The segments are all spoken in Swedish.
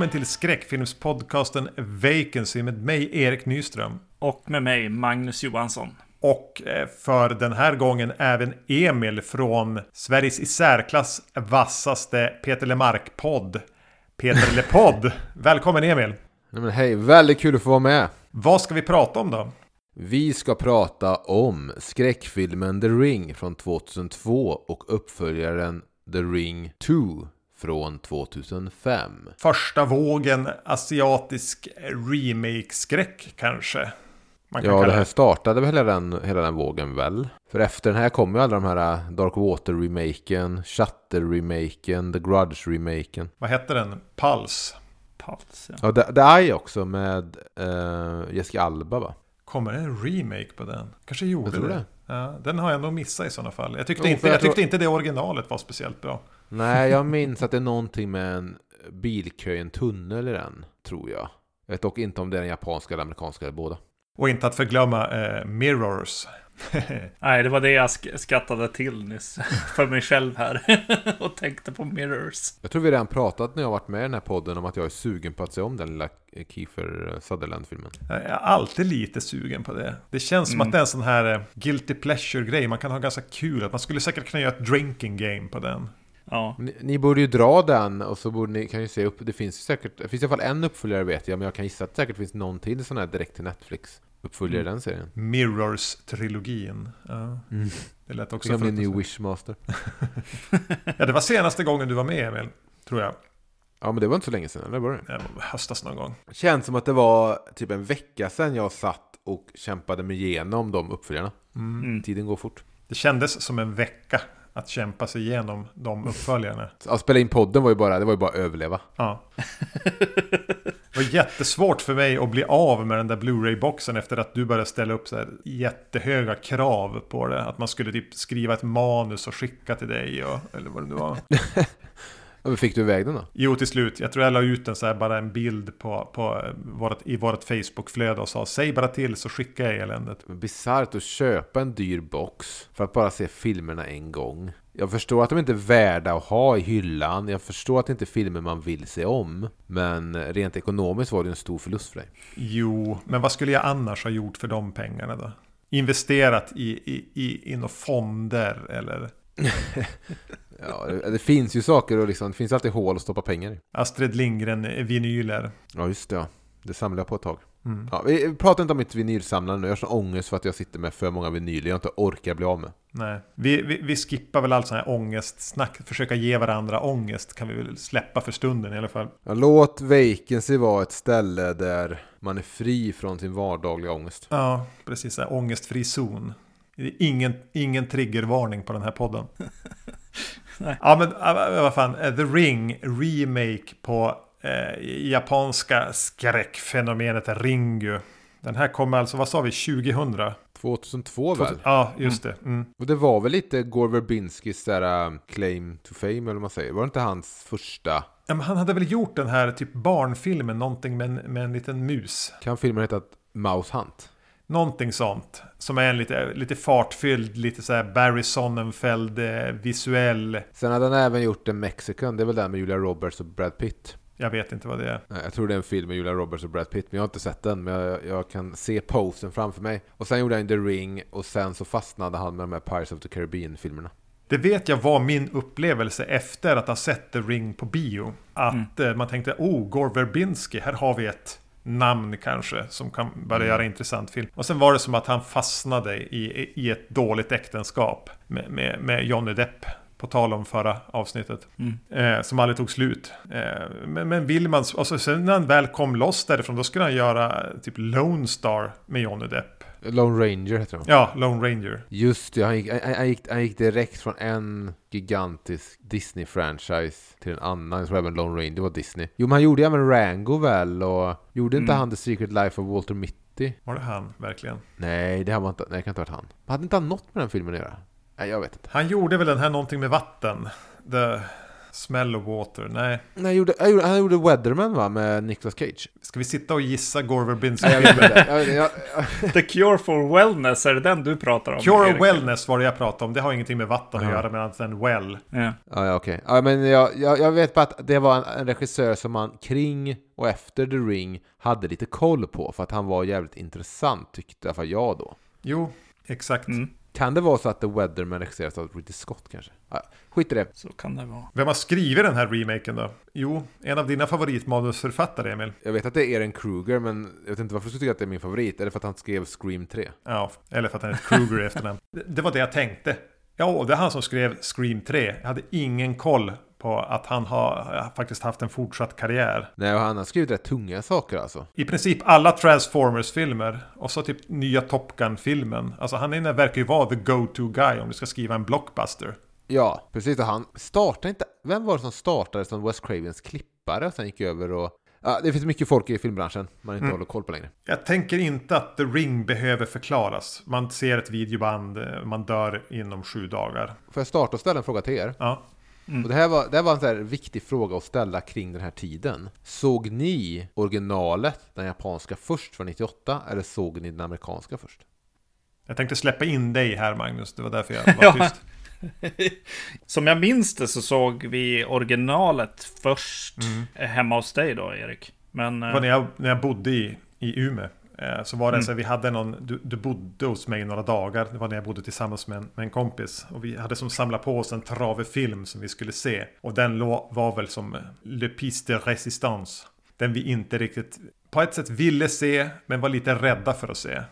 Välkommen till skräckfilmspodcasten Vacancy med mig Erik Nyström. Och med mig Magnus Johansson. Och eh, för den här gången även Emil från Sveriges i särklass vassaste Peter Lemark-podd. Peter LePodd. Välkommen Emil! Nej, men hej, väldigt kul att få vara med! Vad ska vi prata om då? Vi ska prata om skräckfilmen The Ring från 2002 och uppföljaren The Ring 2 från 2005. Första vågen asiatisk remake-skräck kanske? Ja, det här startade väl hela den, hela den vågen väl? För efter den här kom ju alla de här äh, Dark Water-remaken, Shutter-remaken, The Grudge-remaken. Vad hette den? Pulse? Pulse, ja. ja The, Eye också med uh, Jessica Alba va? Kommer det en remake på den? Kanske gjorde jag det. det. Ja, den har jag nog missat i sådana fall. Jag tyckte, jo, inte, jag, jag tyckte inte det originalet var speciellt bra. Nej, jag minns att det är någonting med en bilkö i en tunnel i den, tror jag. Jag vet dock inte om det är den japanska eller amerikanska eller båda. Och inte att förglömma eh, Mirrors. Nej, det var det jag sk skrattade till nyss. För mig själv här. och tänkte på Mirrors. Jag tror vi redan pratat när jag varit med i den här podden om att jag är sugen på att se om den lilla Kiefer Sutherland-filmen. Jag är alltid lite sugen på det. Det känns mm. som att det är en sån här eh, guilty pleasure-grej. Man kan ha ganska kul. Att man skulle säkert kunna göra ett drinking game på den. Ja. Ni, ni, borde ju dra den och så borde ni kan ju se upp. Det finns säkert, det finns i alla fall en uppföljare vet jag, men jag kan gissa att det säkert finns någon till sån här direkt till Netflix uppföljare mm. den serien. Mirrors-trilogin. Ja. Mm. Det lät också som en ny Wishmaster. ja, det var senaste gången du var med Emil, tror jag. Ja, men det var inte så länge sedan, eller var det? Ja, höstas någon gång. Känns som att det var typ en vecka sedan jag satt och kämpade mig igenom de uppföljarna. Mm. Tiden går fort. Det kändes som en vecka att kämpa sig igenom de uppföljarna. Att spela in podden var ju bara, det var ju bara överleva. Ja. Det var jättesvårt för mig att bli av med den där Blu-ray-boxen efter att du började ställa upp så här jättehöga krav på det. Att man skulle typ skriva ett manus och skicka till dig och, eller vad det nu var. Hur fick du iväg den då? Jo, till slut. Jag tror jag la ut en så här, bara en bild på, på vårt, i vårt Facebook-flöde och sa säg bara till så skickar jag eländet. Bisarrt att köpa en dyr box för att bara se filmerna en gång. Jag förstår att de inte är värda att ha i hyllan. Jag förstår att det inte är filmer man vill se om. Men rent ekonomiskt var det en stor förlust för dig. Jo, men vad skulle jag annars ha gjort för de pengarna då? Investerat i, i, i, i några fonder eller? Ja, det, det, finns ju saker och liksom, det finns alltid hål att stoppa pengar i. Astrid Lindgren-vinyler. Ja, just det. Ja. Det samlade jag på ett tag. Mm. Ja, vi pratar inte om mitt vinylsamlande nu. Jag har sån ångest för att jag sitter med för många vinyler jag inte orkar bli av med. Nej, vi, vi, vi skippar väl allt sån här ångestsnack. Försöka ge varandra ångest kan vi väl släppa för stunden i alla fall. Ja, låt vacancy vara ett ställe där man är fri från sin vardagliga ångest. Ja, precis. Här, ångestfri zon. Ingen, ingen triggervarning på den här podden. Nej. Ja men vad fan, eh, The Ring remake på eh, japanska skräckfenomenet Ringu. Den här kommer alltså, vad sa vi, 2000? 2002 väl? Ja, just det. Mm. Och det var väl lite Gore Verbinskis där, um, claim to fame eller vad man säger. Var det inte hans första? Ja, men han hade väl gjort den här typ barnfilmen, någonting med en, med en liten mus. Kan filmen heta Mouse Hunt? Någonting sånt. Som är en lite, lite fartfylld, lite så här Barry Sonnenfeld eh, visuell. Sen hade han även gjort en Mexican, det är väl den med Julia Roberts och Brad Pitt. Jag vet inte vad det är. Jag tror det är en film med Julia Roberts och Brad Pitt, men jag har inte sett den. Men jag, jag kan se posten framför mig. Och sen gjorde han The Ring, och sen så fastnade han med de här Pirates of the Caribbean-filmerna. Det vet jag var min upplevelse efter att ha sett The Ring på bio. Att mm. Man tänkte, oh, Gore Verbinski, här har vi ett namn kanske som kan börja mm. göra intressant film. Och sen var det som att han fastnade i, i ett dåligt äktenskap med, med, med Johnny Depp. På tal om förra avsnittet. Mm. Eh, som aldrig tog slut. Eh, men, men vill man... Alltså, sen när han väl kom loss därifrån då skulle han göra typ Lone Star med Johnny Depp. Lone Ranger heter han. Ja, Lone Ranger. Just det, han gick, han, han, gick, han gick direkt från en gigantisk Disney-franchise till en annan. Jag tror även Lone Ranger var Disney. Jo, men han gjorde även Rango väl och gjorde inte mm. han The Secret Life of Walter Mitty? Var det han, verkligen? Nej, det var inte, nej, det kan inte ha varit han. Hade inte han något med den filmen att göra? Nej, jag vet inte. Han gjorde väl den här någonting med vatten? The... Smell of Water, nej. Nej, han gjorde, han gjorde, han gjorde Weatherman va, med Nicolas Cage? Ska vi sitta och gissa Gore Verbinski? Nej, jag vet inte. Jag, jag, jag, The Cure for Wellness, är det den du pratar om? Cure Erik? of Wellness var det jag pratade om. Det har ingenting med vatten att göra, medan en well. Ja. ja, ja, okej. Ja, men jag, jag, jag vet bara att det var en, en regissör som man kring och efter The Ring hade lite koll på, för att han var jävligt intressant, tyckte i alla fall jag då. Jo, exakt. Mm, Kan det vara så att The Weatherman regisseras av Ridley Scott kanske? Skit i det. så kan det vara. Vem har skrivit den här remaken då? Jo, en av dina favoritmanusförfattare, Emil. Jag vet att det är Eren Kruger, men jag vet inte varför du skulle tycka att det är min favorit. Är det för att han skrev Scream 3? Ja, eller för att han heter Kruger i efternamn. Det- var det jag tänkte. Ja, det är han som skrev Scream 3. Jag hade ingen koll på att han har faktiskt haft en fortsatt karriär. Nej, och han har skrivit rätt tunga saker alltså. I princip alla Transformers-filmer och så typ nya Top Gun-filmen. Alltså han är, verkar ju vara the go-to guy om du ska skriva en blockbuster. Ja, precis. Och han startade inte... Vem var det som startade som Wes Cravens klippare och sen gick över och... Ja, det finns mycket folk i filmbranschen man inte håller koll på längre. Jag tänker inte att The Ring behöver förklaras. Man ser ett videoband, man dör inom sju dagar. Får jag starta och ställa en fråga till er? Ja, Och det här var, det här var en här viktig fråga att ställa kring den här tiden. Såg ni originalet, den japanska, först från 98? Eller såg ni den amerikanska först? jag tänkte släppa in dig här Magnus, det var därför jag var tyst. Som jag minns det så såg vi originalet först Mm. hemma hos dig då, Erik. Men... Det eh, var när jag, när jag bodde i, i Umeå. Eh, Så var det så här, vi hade någon, du, du bodde hos mig några dagar. Det var när jag bodde tillsammans med en, med en kompis. Och vi hade som samlat på oss en trave film som vi skulle se. Och den var väl som Le Piste de Resistance. Den vi inte riktigt, på ett sätt ville se, men var lite rädda för att se.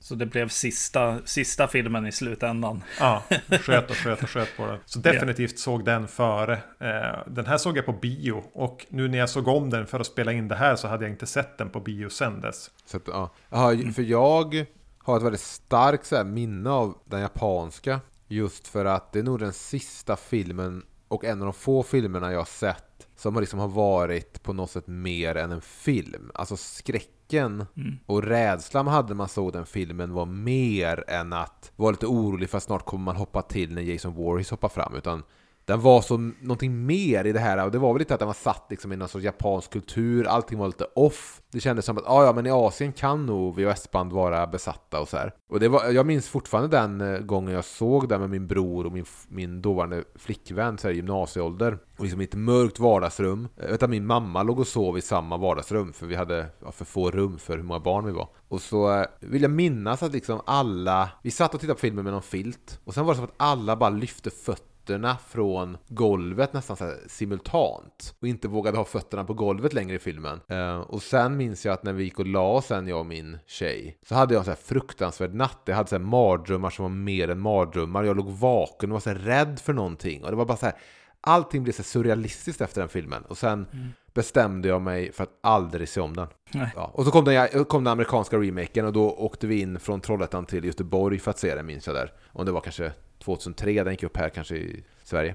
Så det blev sista, sista filmen i slutändan. Ja, sköt och sköt och sköt på den. Så definitivt såg den före. Eh, Den här såg jag på bio. Och nu när jag såg om den för att spela in det här så hade jag inte sett den på bio sen dess. Så att, ja. Jaha, för jag har ett väldigt starkt så här, minne av den japanska. Just för att det är nog den sista filmen och en av de få filmerna jag har sett som har liksom har varit på något sätt mer än en film. Alltså skräcken och rädslan man hade när man såg den filmen var mer än att vara lite orolig för att snart kommer man hoppa till när Jason Voorhees hoppar fram. Utan den var så någonting mer i det här och det var väl lite att den var satt liksom i någon sorts japansk kultur, allting var lite off. Det kändes som att ah, ja, men i Asien kan nog VHS-band vara besatta och så här. Och det var, jag minns fortfarande den eh, gången jag såg den med min bror och min, min dåvarande flickvän så här, i gymnasieålder. Och liksom i ett mörkt vardagsrum. Jag vet att min mamma låg och sov i samma vardagsrum för vi hade ja, för få rum för hur många barn vi var. Och så eh, vill jag minnas att liksom alla, vi satt och tittade på filmen med någon filt och sen var det som att alla bara lyfte fötterna fötterna från golvet nästan så simultant. Och inte vågade ha fötterna på golvet längre i filmen. Eh, och sen minns jag att när vi gick och la oss sen, jag och min tjej, så hade jag en så här fruktansvärd natt. Jag hade så här mardrömmar som var mer än mardrömmar. Jag låg vaken och var så här rädd för någonting. Och det var bara så här, allting blev så surrealistiskt efter den filmen. Och sen bestämde jag mig för att aldrig se om den. Ja, och så kom den, kom den amerikanska remaken och då åkte vi in från Trollhättan till Göteborg för att se den, minns jag där. Om det var kanske 2003, den gick upp här kanske i Sverige.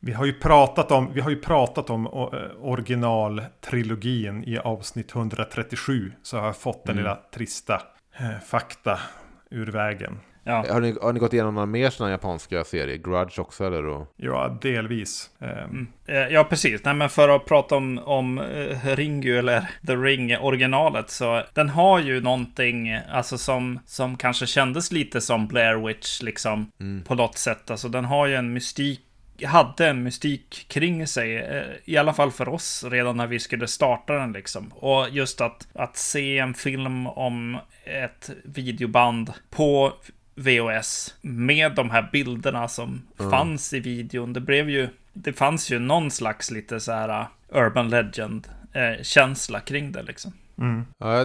Vi har ju pratat om, vi har ju pratat om eh, originaltrilogin i avsnitt 137. Så har jag fått den lilla trista eh, fakta ur vägen. Ja. Har ni, har ni gått igenom några mer sådana japanska serier? Grudge också eller? Och... Ja, delvis. Eh, Eh, Ja, precis. Nej, men för att prata om, om eh, Ringu eller The Ring originalet så den har ju någonting alltså som, som kanske kändes lite som Blair Witch liksom på något sätt. Alltså den har ju en mystik hade en mystik kring sig, i alla fall för oss, redan när vi skulle starta den liksom. Och just att, att se en film om ett videoband på VHS med de här bilderna som fanns i videon. Det blev ju, det fanns ju någon slags lite så här uh, urban legend eh, känsla kring det liksom. Ja,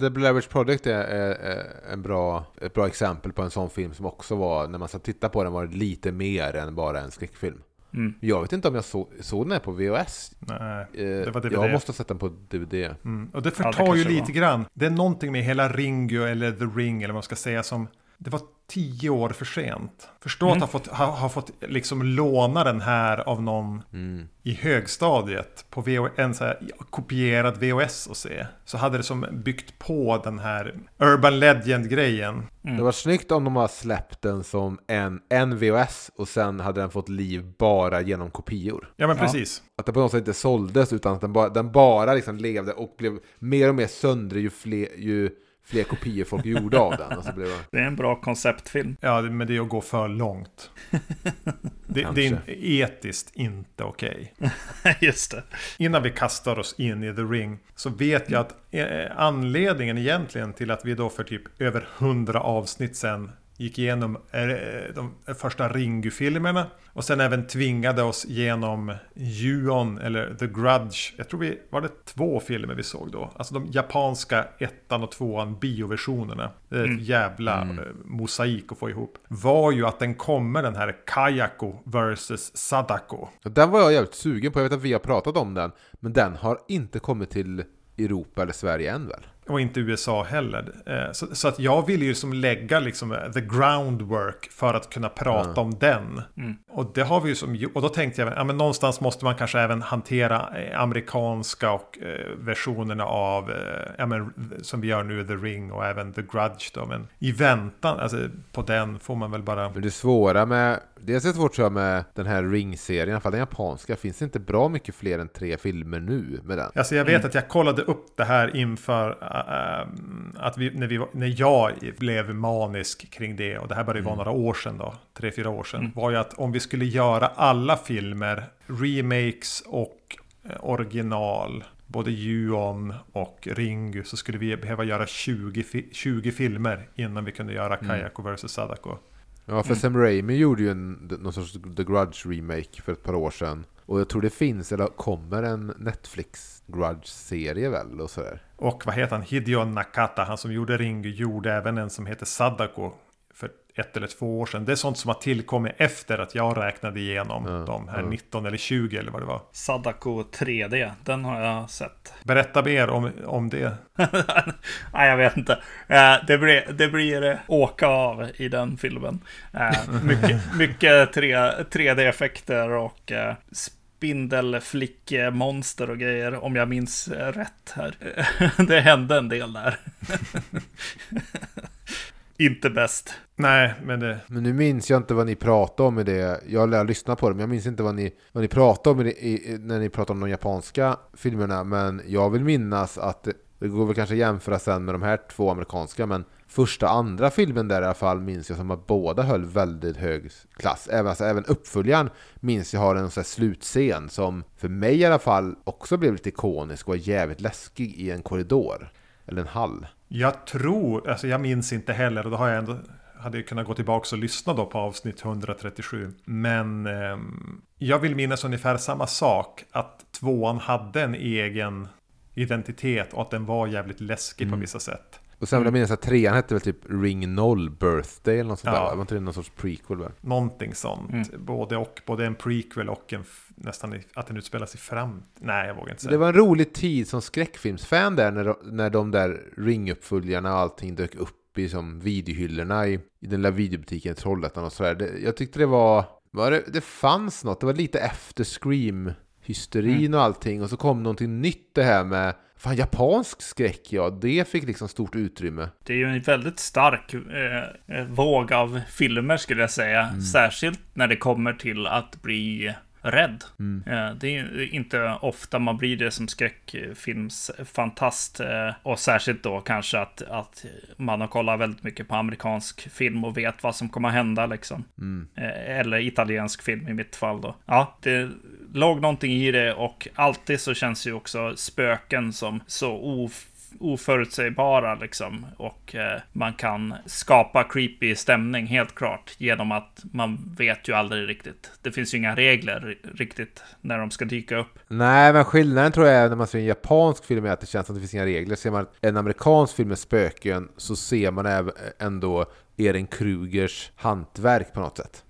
The, Blair Witch Project är, är, är en bra, ett bra exempel på en sån film som också var, när man ska titta på den, var det lite mer än bara en skräckfilm. Mm. Jag vet inte om jag så, såg den här på VHS. nej, Eh, det var DVD. jag måste ha sett den på DVD. Mm. Och det Ja, det förtar ju lite var. grann. Det är någonting med hela Ringu eller The Ring eller vad man ska säga som Det var tio år för sent. Förstå att ha fått, ha, ha fått liksom låna den här av någon i högstadiet på VO, en så här kopierad VHS och se. Så hade det som byggt på den här Urban Legend-grejen. Det var snyggt om de har släppt den som en, en VHS och sen hade den fått liv bara genom kopior. Ja men Ja. precis. Att den på något sätt inte såldes utan att den bara, den bara liksom levde och blev mer och mer söndrig ju fler, ju fler kopior folk gjorde av den. Och så blev det... Det är en bra konceptfilm. Ja, men det är att gå för långt. Det, det är etiskt inte okej. Just det. Innan vi kastar oss in i The Ring så vet jag att eh, anledningen egentligen till att vi då för typ över hundra avsnitt sen gick igenom eh, de första Ringu-filmerna och sen även tvingade oss genom Juon eller The Grudge. Jag tror vi var det två filmer vi såg då. Alltså de japanska ettan och tvåan bioversionerna. Det är ett jävla eh, mosaik att få ihop. Var ju att den kommer den här Kayako vs Sadako. Den var jag jävligt sugen på, jag vet att vi har pratat om den. Men den har inte kommit till Europa eller Sverige än väl? Och inte USA heller. Eh, Så, så att jag ville ju som lägga liksom eh, the groundwork för att kunna prata om den. Och det har vi ju som Och då tänkte jag, ja men någonstans måste man kanske även hantera eh, amerikanska och eh, versionerna av, eh, ja men som vi gör nu, The Ring och även The Grudge då. Men i väntan, alltså på den får man väl bara... Men det svåra med, dels är det svårt tror jag med den här Ring-serien, i alla fall den japanska, finns det inte bra mycket fler än tre filmer nu med den? Alltså jag vet att jag kollade upp det här inför att vi, när, vi, när jag blev manisk kring det, och det här började vara några år sedan då, tre, fyra år sedan, var ju att om vi skulle göra alla filmer, remakes och eh, original, både Juon och Ringu, så skulle vi behöva göra 20, fi- 20 filmer innan vi kunde göra Kayako vs Sadako. Ja, för Sam Raimi gjorde ju en, någon sorts The Grudge remake för ett par år sedan. Och jag tror det finns, eller kommer en Netflix Grudge-serie väl och sådär. Och vad heter han? Hideo Nakata, han som gjorde Ringu, gjorde även en som heter Sadako för ett eller två år sedan. Det är sånt som har tillkommit efter att jag räknade igenom de här 19 eller 20 eller vad det var. Sadako 3D, den har jag sett. Berätta mer om, om det. Nej, jag vet inte. Eh, Det blir, det blir eh, åka av i den filmen. Eh, Mycket, mycket 3, 3D-effekter och spindelflickmonster och grejer, om jag minns rätt här. Det hände en del där. Inte bäst. Nej, men det... Men nu minns jag inte vad ni pratade om i det. Jag lär lyssna på det, men jag minns inte vad ni, vad ni pratade om i det, i, när ni pratade om de japanska filmerna. Men jag vill minnas att det, det går väl kanske att jämföra sen med de här två amerikanska, men första andra filmen där i alla fall minns jag som att båda höll väldigt hög klass. Även, alltså, även uppföljaren minns jag har en sån slutscen som för mig i alla fall också blev lite ikonisk och var jävligt läskig i en korridor. Eller en hall. Jag tror, alltså jag minns inte heller och då har jag ändå hade jag kunnat gå tillbaka och lyssna då på avsnitt 137. Men ehm, jag vill minnas ungefär samma sak. Att tvåan hade en egen identitet och att den var jävligt läskig på vissa sätt. Och sen vill jag minnas att trean hette väl typ Ring Noll Birthday eller något sånt Ja. där. Var inte det någon sorts prequel väl? Någonting sånt. Både och. Både en prequel och en nästan i- att den utspelas i fram... Nej, jag vågar inte säga. Det var en rolig tid som skräckfilmsfan där när de, när de där Ring-uppföljarna och allting dök upp i som videohyllorna i, i den där videobutiken i Trollhättan och sådär. Det, jag tyckte det var, var det, det fanns något, det var lite efter Scream-hysterin och allting och så kom någonting nytt det här med Fan, japansk skräck, ja. Det fick liksom stort utrymme. Det är ju en väldigt stark eh, eh, våg av filmer skulle jag säga. Särskilt när det kommer till att bli rädd. Eh, det är inte ofta man blir det som skräckfilmsfantast. Eh, och särskilt då kanske att, att man har kollat väldigt mycket på amerikansk film och vet vad som kommer att hända liksom. Eh, eller italiensk film i mitt fall då. Ja, det låg någonting i det och alltid så känns ju också spöken som så of oförutsägbara liksom. Och eh, man kan skapa creepy stämning helt klart genom att man vet ju aldrig riktigt. Det finns ju inga regler riktigt när de ska dyka upp. Nej, men skillnaden tror jag är när man ser en japansk film är att det känns som att det finns inga regler. Ser man en amerikansk film med spöken så ser man ändå Erin Krugers hantverk på något sätt.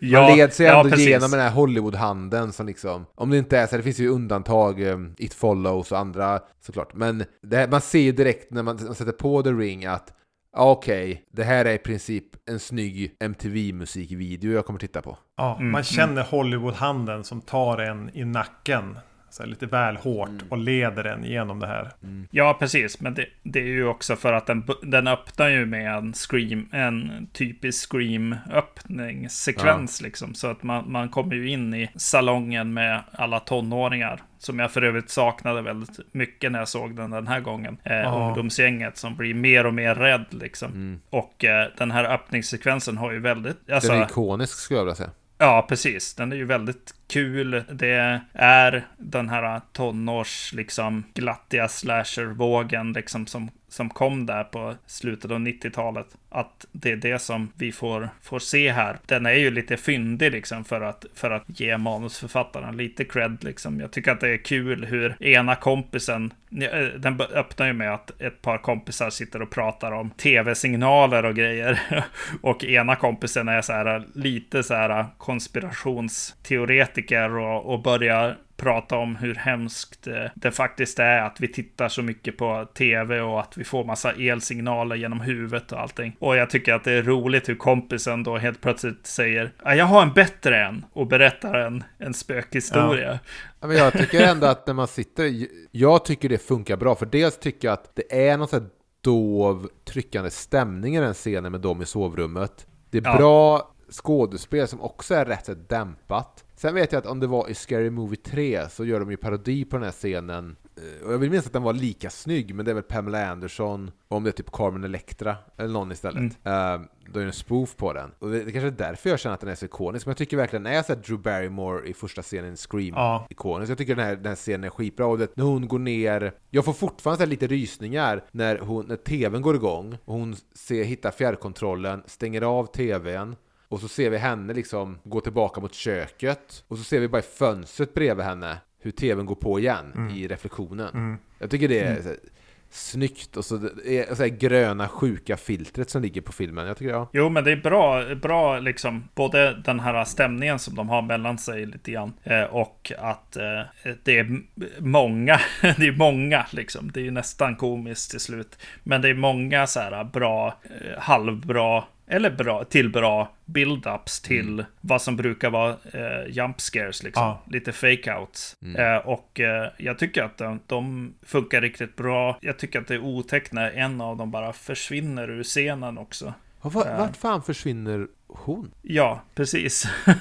Man leds ju ändå precis. genom den här Hollywood-handeln som liksom, om det inte är så, det finns ju undantag, eh, It Follows och andra såklart, men det här, man ser ju direkt när man, man sätter på The Ring att okej, det här är i princip en snygg MTV-musikvideo jag kommer titta på. Ja, Mm, man känner Hollywood-handen som tar en i nacken. Så här, lite väl hårt Mm. och leder en genom det här. Ja, precis. Men det, det är ju också för att den, den öppnar ju med en scream, en typisk scream-öppningssekvens liksom. Så att man, man kommer ju in i salongen med alla tonåringar. Som jag för övrigt saknade väldigt mycket när jag såg den den här gången. Eh, Ja. Ungdomsgänget som blir mer och mer rädd liksom. Och eh, den här öppningssekvensen har ju väldigt... Alltså, Den är ikonisk skulle jag vilja säga. Ja, precis. Den är ju väldigt kul. Det är den här tonårs, liksom, glattiga slasher-vågen, liksom, som, som kom där på slutet av 90-talet. Att det är det som vi får, får se här. Den är ju lite fyndig, liksom, för att, för att ge manusförfattaren lite cred, liksom. Jag tycker att det är kul hur ena kompisen, eh, den öppnar ju med att ett par kompisar sitter och pratar om tv-signaler och grejer. Och ena kompisen är så här lite så här konspirationsteoretiker och, och börjar prata om hur hemskt eh, det faktiskt är att vi tittar så mycket på tv och att vi får massa elsignaler genom huvudet och allting. Och jag tycker att det är roligt hur kompisen då helt plötsligt säger "Ja, jag har en bättre än och berättar en, en spökhistoria. Ja, men jag tycker ändå att när man sitter, jag tycker det funkar bra, för dels tycker jag att det är någon sån här dov, tryckande stämning i den scenen med dem i sovrummet. Det är Ja. bra skådespel som också är rätt så dämpat. Sen vet jag att om det var i Scary Movie 3 så gör de ju parodi på den här scenen. Eh, Och jag vill minnas att den var lika snygg, men det är väl Pamela Anderson, och om det är typ Carmen Electra, eller någon istället. Eh, då är det en spoof på den. Och det, det kanske är därför jag känner att den är så ikonisk, men jag tycker verkligen den är så här Drew Barrymore i första scenen i Scream Ja. ikonisk. Jag tycker den här, den här scenen är skitbra. Och det, när hon går ner, jag får fortfarande lite rysningar när, hon, när tvn går igång och hon ser, hittar fjärrkontrollen, stänger av tvn och så ser vi henne liksom gå tillbaka mot köket och så ser vi bara i fönstret bredvid henne hur tvn går på igen i reflektionen. Jag tycker det är här, snyggt och så det är så här gröna sjuka filtret som ligger på filmen. Jag tycker ja. Jo, men det är bra, bra liksom, både den här stämningen som de har mellan sig lite grann eh, och att eh, det är många, det är många liksom, det är nästan komiskt till slut. Men det är många så här bra, eh, halvbra eller bra, till bra build-ups till vad som brukar vara eh, jump scares, liksom. Ja. Lite fake-outs. Eh, och eh, jag tycker att de, de funkar riktigt bra. Jag tycker att det är otäckt när en av dem bara försvinner ur scenen också. Var, vart fan försvinner hon? Ja, precis.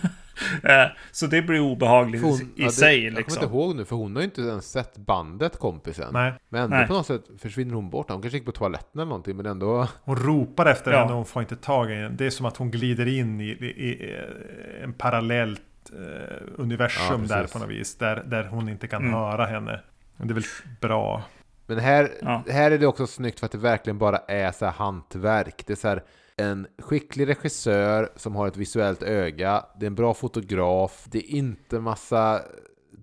Eh, Så det blir obehagligt hon, i ja, det- sig. Jag kommer Liksom. inte ihåg nu, för hon har ju inte ens sett bandet, kompisen. Nej. Men ändå Nej. på något sätt försvinner hon bort. Hon kanske gick på toaletten eller någonting, men ändå... Hon ropar efter Ja. henne och hon får inte tag i henne. Det är som att hon glider in i, i, i eh, en parallellt eh, universum Ja, där på något vis. Där, där hon inte kan Mm. höra henne. Men det är väl bra. Men här, här är det också snyggt för att det verkligen bara är så här hantverk. Det är så här en skicklig regissör som har ett visuellt öga. Det är en bra fotograf. Det är inte massa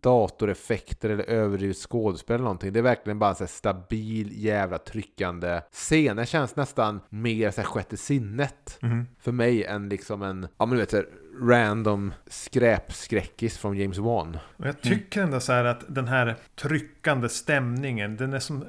datoreffekter eller överdrivet skådespel eller någonting. Det är verkligen bara en stabil jävla tryckande scen. Den känns nästan mer så här sjätte sinnet Mhm. för mig än liksom en, ja men du vet så här, random skräpskräckis från James Wan. Och jag tycker ändå så här att den här tryckande stämningen, den är som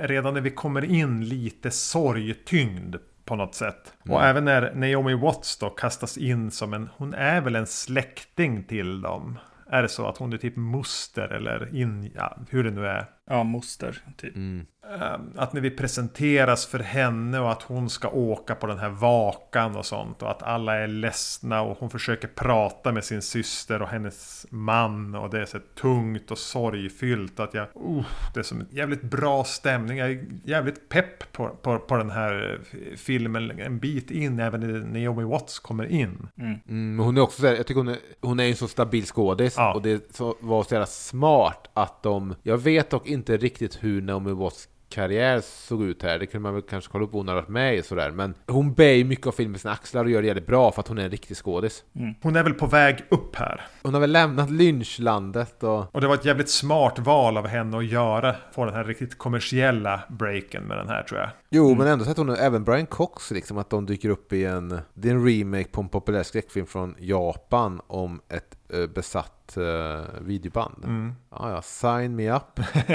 redan när vi kommer in lite sorgtyngd på något sätt. Och även när Naomi Watts då kastas in som en, hon är väl en släkting till dem. Är det så att hon är typ moster eller in, ja, hur det nu är. Ja, moster, typ. Mm. Ehm, Att när vi presenteras för henne och att hon ska åka på den här vakan och sånt och att alla är ledsna och hon försöker prata med sin syster och hennes man och det är så tungt och sorgfyllt att jag, uh, det är som en jävligt bra stämning. Jag är jävligt pepp på, på, på den här filmen en bit in även när Naomi Watts kommer in. Mm. Mm, hon är också så här, jag tycker hon är, hon är ju en så stabil skådis Ja. och det så, var så jävla smart att de, jag vet dock inte riktigt hur Naomi Watts karriär såg ut här, det kunde man väl kanske kolla upp hon hade varit med i sådär, men hon bär ju mycket av filmen med sina axlar och gör det jävligt bra för att hon är en riktig skådis. Hon är väl på väg upp här. Hon har väl lämnat lynchlandet och Och det var ett jävligt smart val av henne att göra, få den här riktigt kommersiella breaken med den här tror jag. Jo, men ändå så att hon, även Brian Cox liksom, att de dyker upp i en, det är en remake på en populär skräckfilm från Japan om ett eh, besatt uh, videoband. Mm. Ja, ja, sign me up.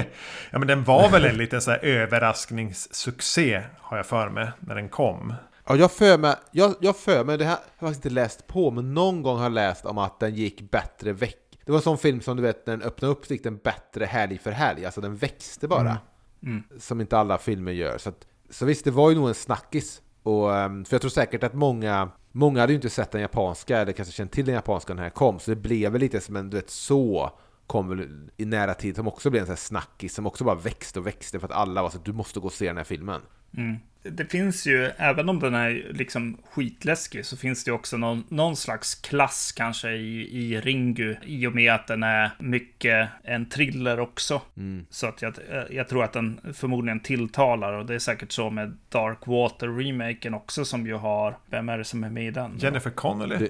ja, men den var väl en liten så här överraskningssuccé, har jag för mig, när den kom. Ja, jag för mig, jag, jag för mig, det här har jag inte läst på, men någon gång har jag läst om att den gick bättre veck. Det var en sån film som du vet, när den öppnade upp så gick den bättre helg för helg, alltså den växte bara. Mm. Mm. Som inte alla filmer gör. Så, att, så visst, det var ju nog en snackis. Och, ehm, för jag tror säkert att många, många hade ju inte sett den japanska, eller kanske känt till den japanska när den här kom, så det blev väl lite som en, du vet, så kom väl i nära tid, som också blev en sån här snackis, som också bara växte och växte för att alla var så att du måste gå och se den här filmen. Mm. Det finns ju, även om den är liksom skitläskig, så finns det också någon, någon slags klass kanske i, i Ringu. I och med att den är mycket en thriller också. Mm. Så att jag, jag tror att den förmodligen tilltalar. Och det är säkert så med Dark Water-remaken också, som ju har... Vem är det som är med i den? Jennifer Connelly.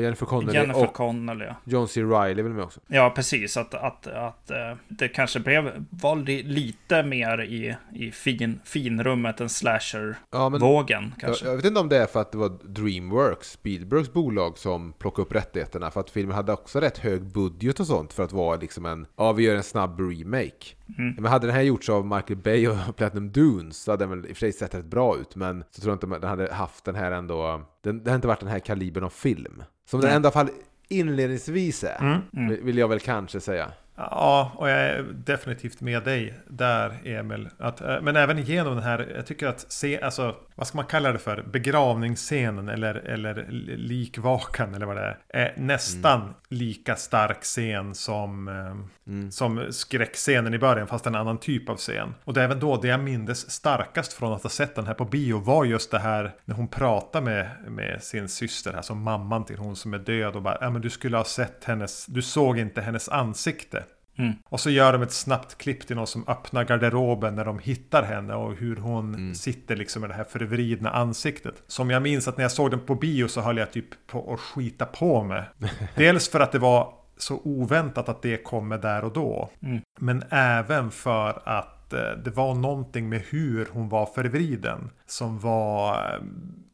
Jennifer Connelly Jennifer och Connelly, ja. John C. Reilly väl med också? Ja, precis. Att, att, att eh, det kanske blev, var lite mer i, i fin, finrummet än slasher-vågen. Ja, kanske. Jag, jag vet inte om det är för att det var Dreamworks, Spielbergs bolag, som plockade upp rättigheterna. För att filmen hade också rätt hög budget och sånt för att vara liksom en, ja vi gör en snabb remake. Mm. Men hade den här gjorts av Michael Bay och Platinum Dunes så hade den väl i och för sig sett rätt bra ut. Men så tror jag inte den hade haft den här ändå, den, det har inte varit den här kalibern av film. Som den i alla fall inledningsvis är, Mm. Mm. vill- vill jag väl kanske säga. Ja, och jag är definitivt med dig där, Emil. Att, eh, men även genom den här, jag tycker att se, alltså, vad ska man kalla det för? Begravningsscenen eller, eller likvakan eller vad det är. är nästan lika stark scen som, eh, Mm. som skräckscenen i början, fast en annan typ av scen. Och det är även då det jag mindes starkast från att ha sett den här på bio var just det här när hon pratar med, med sin syster, alltså mamman till hon som är död och bara, ja men du skulle ha sett hennes, du såg inte hennes ansikte. Mm. Och så gör de ett snabbt klipp till någon som öppnar garderoben när de hittar henne och hur hon Mm. sitter liksom med det här förvridna ansiktet. Som jag minns att när jag såg den på bio så höll jag typ på att skita på mig. Dels för att det var så oväntat att det kommer där och då. Mm. Men även för att eh, det var någonting med hur hon var förvriden som var eh,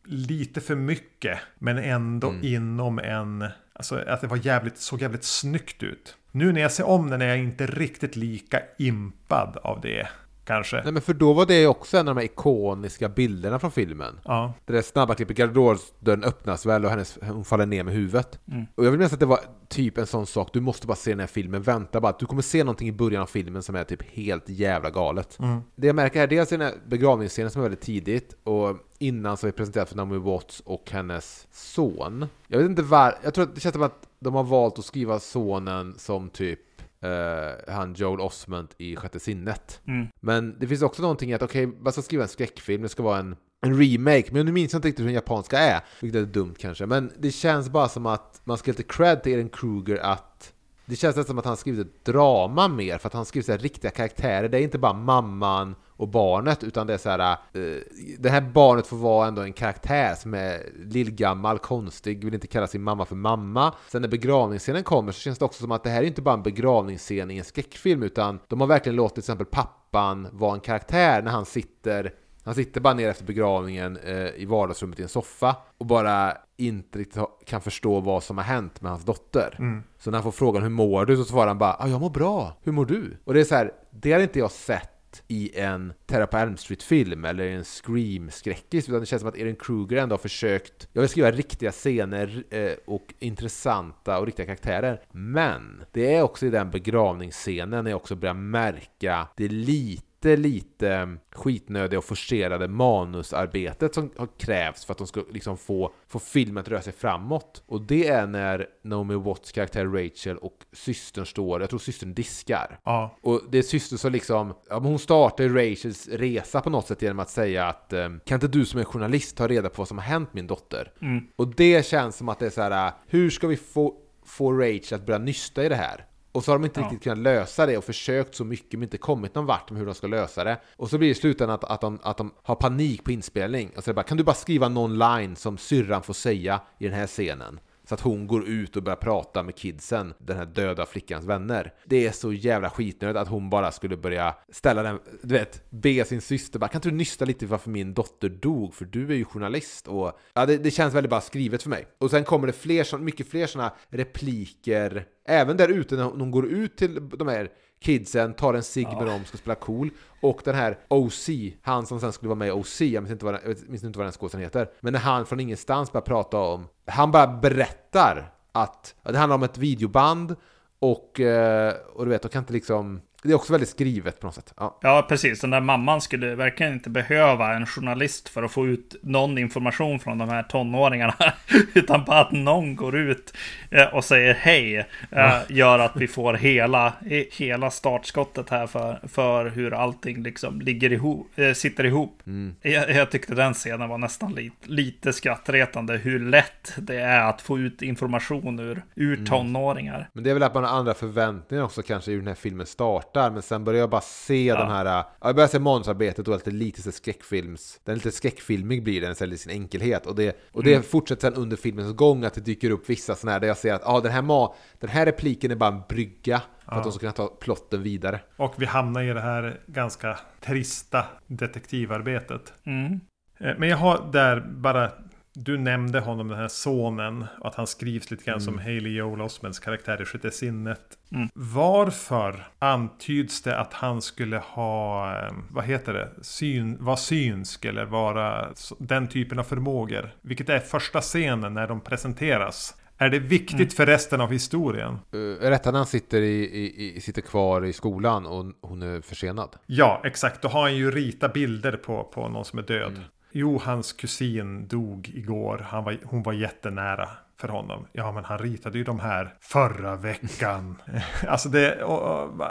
lite för mycket. Men ändå Mm. inom en... Alltså att det var jävligt, såg jävligt snyggt ut. Nu när jag ser om den är jag inte riktigt lika impad av det. Kanske. Nej men för då var det också en av de här ikoniska bilderna från filmen. Ja. Det där snabba klippet, garderobsdörren öppnas väl och hennes, hon faller ner med huvudet. Mm. Och jag vill minnas att det var typ en sån sak, du måste bara se den här filmen, vänta bara, du kommer se någonting i början av filmen som är typ helt jävla galet. Mm. Det jag märker här, dels är den här begravningsscenen som är väldigt tidigt, och innan så är vi presenterat för Naomi Watts och hennes son. Jag vet inte var, jag tror att det känns som att de har valt att skriva sonen som typ eh, han Joel Osment i Sjätte sinnet. Mm. Men det finns också någonting i att okej, man ska skriva en skräckfilm, det ska vara en, en remake, men nu minns jag inte riktigt hur den japanska är, vilket är dumt kanske. Men det känns bara som att man ska ge lite cred till Eren Kruger att det känns nästan som att han skrivit ett drama mer, för att han skriver så här riktiga karaktärer. Det är inte bara mamman och barnet, utan det är så här... Uh, det här barnet får vara ändå en karaktär som är lillgammal, konstig, vill inte kalla sin mamma för mamma. Sen när begravningsscenen kommer så känns det också som att det här är inte bara en begravningsscen i en skräckfilm, utan de har verkligen låtit till exempel pappan vara en karaktär när han sitter han sitter bara ner efter begravningen eh, i vardagsrummet i en soffa och bara inte riktigt kan förstå vad som har hänt med hans dotter. Mm. Så när han får frågan hur mår du så svarar han bara ah, jag mår bra, hur mår du? Och det är så här, det har inte jag sett i en Terra på Elm Street-film eller i en Scream-skräckis utan det känns som att Erin Kruger ändå har försökt jag vill skriva riktiga scener eh, och intressanta och riktiga karaktärer. Men det är också i den begravningsscenen när jag också börjar märka det lite lite skitnödiga och forcerade manusarbetet som har krävts för att de ska liksom få, få filmen att röra sig framåt. Och det är när Naomi Watts karaktär Rachel och systern står, jag tror systern diskar. Ja. Och det är systern som liksom, ja, men hon startar Rachels resa på något sätt genom att säga att eh, kan inte du som är journalist ta reda på vad som har hänt min dotter? Mm. Och det känns som att det är så här, hur ska vi få, få Rachel att börja nysta i det här? Och så har de inte Ja. riktigt kunnat lösa det och försökt så mycket men inte kommit någon vart med hur de ska lösa det. Och så blir det i slutändan att, att, de, att de har panik på inspelning. Och så är det bara, kan du bara skriva någon line som syrran får säga i den här scenen? Så att hon går ut och börjar prata med kidsen, den här döda flickans vänner. Det är så jävla skitnödigt att hon bara skulle börja ställa den, du vet, be sin syster bara, kan inte du nysta lite varför min dotter dog? För du är ju journalist och ja, det, det känns väldigt bara skrivet för mig. Och sen kommer det fler, mycket fler sådana repliker även där ute när hon går ut till de här kidsen, tar en cigg med Ja. dem, ska spela cool. Och den här OC, han som sen skulle vara med i OC, jag minns inte vad, den- jag minns inte vad den skådespelaren heter. Men när han från ingenstans börjar prata om, han bara berättar att ja, det handlar om ett videoband och, eh, och du vet, de kan inte liksom... Det är också väldigt skrivet på något sätt. Ja. Ja, precis. Den där mamman skulle verkligen inte behöva en journalist för att få ut någon information från de här tonåringarna. Utan bara att någon går ut eh, och säger hej. eh, Gör att vi får hela, hela startskottet här för, för hur allting liksom ligger ihop, eh, sitter ihop. Jag, jag tyckte den scenen var nästan lite, lite skrattretande. Hur lätt det är att få ut information ur, ur tonåringar. Men det är väl att man har andra förväntningar också kanske i den här filmen startar. Men sen börjar jag bara se Ja. de här... Ja, jag börjar se manusarbetet och lite, lite så skräckfilms... Den är lite skräckfilmig blir den i sin enkelhet. Och det, och det fortsätter sen under filmens gång att det dyker upp vissa sådana här där jag ser att ah, den, här ma, den här repliken är bara en brygga. För att de ska kunna ta plotten vidare. Och vi hamnar i det här ganska trista detektivarbetet. Mm. Eh, Men jag har där bara Du nämnde honom, den här sonen, och att han skrivs lite grann som Haley Joel Osments karaktär i Sjätte sinnet. Mm. Varför antyds det att han skulle ha, eh, vad heter det, syn, vara synsk eller vara den typen av förmågor? Vilket är första scenen när de presenteras. Är det viktigt för resten av historien? Uh, rätt att han sitter, i, i, i, sitter kvar i skolan och hon är försenad. Ja, exakt. Då har han ju ritat bilder på, på någon som är död. Jo, hans kusin dog igår. Han var, hon var jättenära för honom. Ja, men han ritade ju de här förra veckan. alltså det,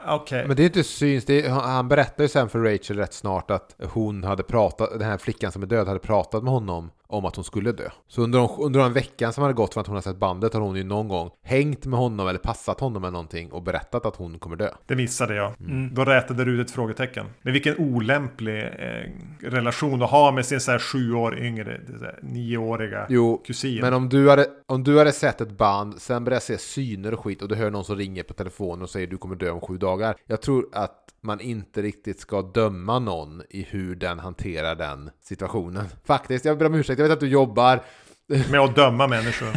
okej. Men det är inte syns, är, han- han berättar ju sen för Rachel rätt snart att hon hade pratat, den här flickan som är död hade pratat med honom om att hon skulle dö. Så under, de, under den veckan som hade gått från att hon har sett bandet har hon ju någon gång hängt med honom eller passat honom med någonting och berättat att hon kommer dö. Det missade jag. Mm. Då rätade du ut ett frågetecken. Men vilken olämplig eh, relation att ha med sin så här sju år yngre, här, nioåriga Jo, kusin. men om du, hade, om du hade sett ett band, sen börjar se syner och skit och du hör någon som ringer på telefonen och säger du kommer dö om sju dagar. Jag tror att man inte riktigt ska döma någon i hur den hanterar den situationen. Faktiskt, jag ber om ursäkt, jag vet att du jobbar. Med att döma människor.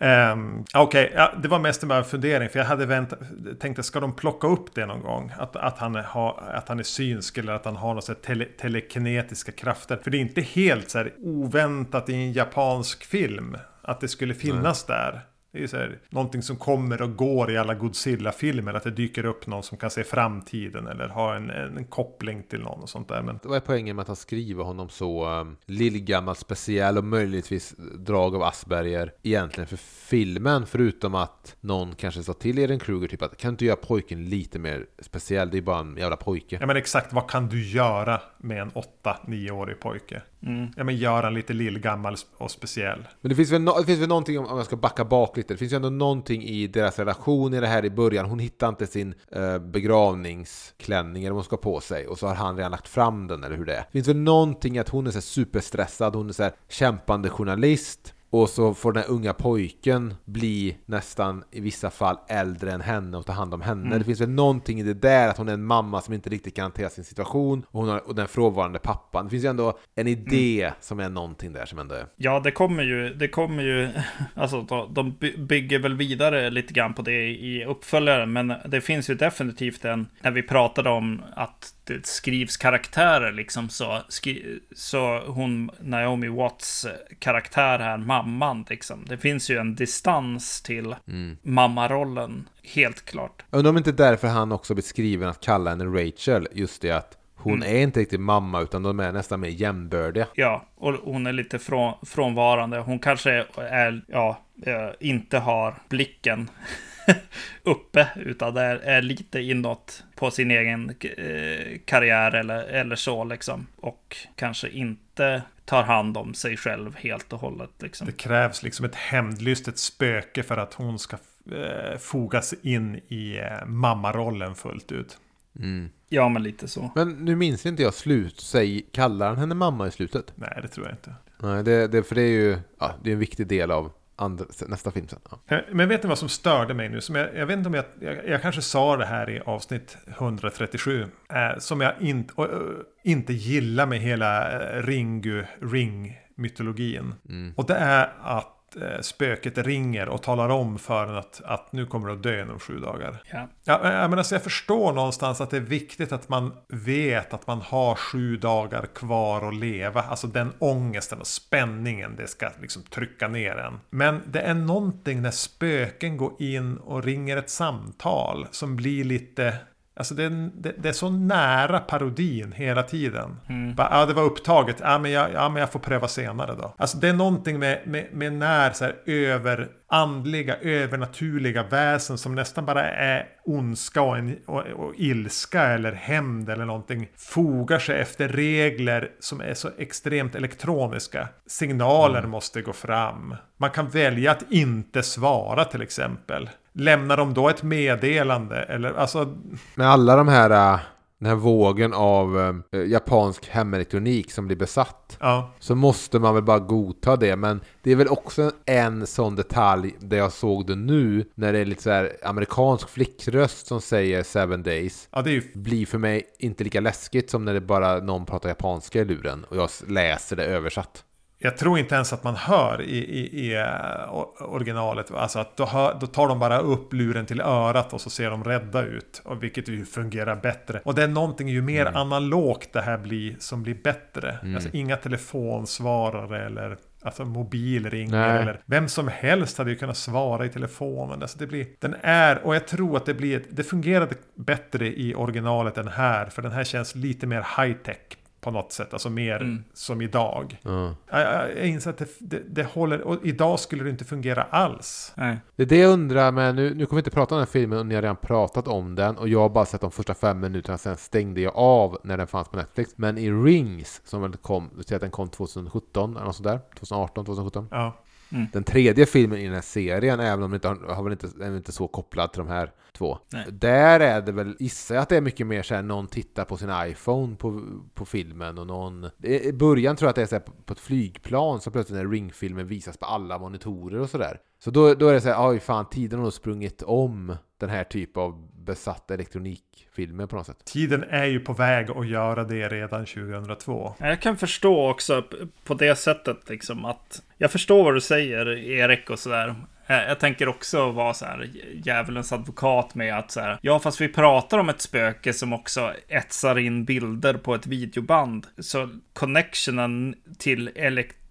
Um, Okej, ja, det var mest en bara fundering. För jag hade väntat, tänkte, ska de plocka upp det någon gång? Att, att, han, är, ha, att han är synsk eller att han har här tele, telekinetiska krafter. För det är inte helt så oväntat i en japansk film. Att det skulle finnas där. Det är så här, någonting som kommer och går i alla Godzilla-filmer. Att det dyker upp någon som kan se framtiden. Eller ha en, en, en koppling till någon och sånt där. Men Vad är poängen med att han skriver honom så um, lillgammal, speciell och möjligtvis drag av Asperger egentligen för filmen? Förutom att någon kanske sa till Eren Kruger typ att kan du inte göra pojken lite mer speciell? Det är bara en jävla pojke. Ja men exakt, vad kan du göra med en 8-9-årig pojke? Mm. Ja men göra lite lillgammal och speciell. Men det finns väl, no det finns väl någonting, om om jag ska backa bak lite, det finns ju ändå någonting i deras relation i det här i början. Hon hittar inte sin eh, begravningsklänning eller vad hon ska på sig och så har han redan lagt fram den eller hur det är. Det finns väl någonting att hon är så här superstressad, hon är så här kämpande journalist. Och så får den här unga pojken bli nästan i vissa fall äldre än henne och ta hand om henne. Det finns väl någonting i det där att hon är en mamma som inte riktigt kan hantera sin situation och, hon har, och den frånvarande pappan. Det finns ju ändå en idé som är någonting där som ändå är... Ja, det kommer ju, det kommer ju, alltså de, de by- bygger väl vidare lite grann på det i uppföljaren, men det finns ju definitivt en, när vi pratade om att det skrivs karaktärer liksom så, skri, så hon, Naomi Watts karaktär här, mamman liksom, det finns ju en distans till mammarollen, helt klart. Undrar om inte därför han också beskriven att kalla henne Rachel, just det att hon är inte riktigt mamma utan de är nästan mer jämbördiga. Ja, och hon är lite från, frånvarande. Hon kanske är, ja, eh, inte har blicken uppe, utan är, är lite inåt på sin egen eh, karriär eller, eller så liksom. Och kanske inte tar hand om sig själv helt och hållet liksom. Det krävs liksom ett hämndlystet spöke för att hon ska eh, fogas in i eh, mammarollen fullt ut. Mm. Ja, men lite så. Men nu minns inte jag slut, säg, kallar han henne mamma i slutet? Nej, det tror jag inte. Nej, det, det, för det är ju ja, det är en viktig del av andra, nästa film sen. Ja. Eh, Men vet ni vad som störde mig nu? Som jag, jag vet inte om jag, jag, jag kanske sa det här i avsnitt 137. Eh, som jag inte, och, eh, inte gillar med hela eh, Ringu, Ring-mytologin. Mm. Och det är att spöket ringer och talar om för en att, att nu kommer du att dö inom sju dagar. Ja. Ja, men, men alltså jag förstår någonstans att det är viktigt att man vet att man har sju dagar kvar att leva. Alltså den ångesten och spänningen det ska liksom trycka ner en. Men det är någonting när spöken går in och ringer ett samtal som blir lite Alltså det är, det, det är så nära parodin hela tiden. Mm. Bara, ja, det var upptaget. Ja men, jag, ja, men jag får pröva senare då. Alltså det är någonting med, med, med när så här överandliga, övernaturliga väsen som nästan bara är ondska och, en, och, och ilska eller hämnd eller någonting. Fogar sig efter regler som är så extremt elektroniska. Signaler måste gå fram. Man kan välja att inte svara till exempel. Lämnar de då ett meddelande? Eller alltså... Med alla de här, äh, den här vågen av äh, japansk hemelektronik som blir besatt. Ja. Så måste man väl bara godta det. Men det är väl också en sån detalj där jag såg det nu. När det är lite så här amerikansk flickröst som säger seven days. Ja, det ju... Blir för mig inte lika läskigt som när det bara någon pratar japanska i luren. Och jag läser det översatt. Jag tror inte ens att man hör i, i, i eh, originalet. Alltså att då, hör, då tar de bara upp luren till örat och så ser de rädda ut. Och vilket ju fungerar bättre. Och det är någonting ju mer Mm. analogt det här blir som blir bättre. Mm. Alltså inga telefonsvarare eller Alltså mobil ringer Nej. eller vem som helst hade ju kunnat svara i telefonen. Alltså det blir, den är, och jag tror att det blir, det fungerade bättre i originalet än här. För den här känns lite mer high tech på något sätt. Alltså mer Mm. som idag. Ja. Jag, jag, inser att det, det, det håller, och idag skulle det inte fungera alls. Nej. Det är det jag undrar, men nu, nu kommer vi inte prata om den här filmen och ni har redan pratat om den och jag har bara sett de första fem minuterna, sen stängde jag av när den fanns på Netflix. Men i Rings, som väl kom, vi säger att den kom 2017 eller något sådär, 2018, 2017. Ja. Den tredje filmen i den här serien, även om den inte har, har väl inte, är inte så kopplad till de här två. Nej. Där är det väl, gissar jag att det är mycket mer såhär, någon tittar på sin iPhone på, på filmen och någon... I början tror jag att det är såhär på, på ett flygplan så plötsligt när Ring-filmen visas på alla monitorer och sådär. Så då, då är det såhär, oj fan, tiden har sprungit om den här typ av besatta elektronikfilmer på något sätt. Tiden är ju på väg att göra det redan 2002. Jag kan förstå också på det sättet liksom att jag förstår vad du säger Erik och sådär. Eh, Jag tänker också vara så här djävulens advokat med att så här, ja fast vi pratar om ett spöke som också etsar in bilder på ett videoband. Så connectionen till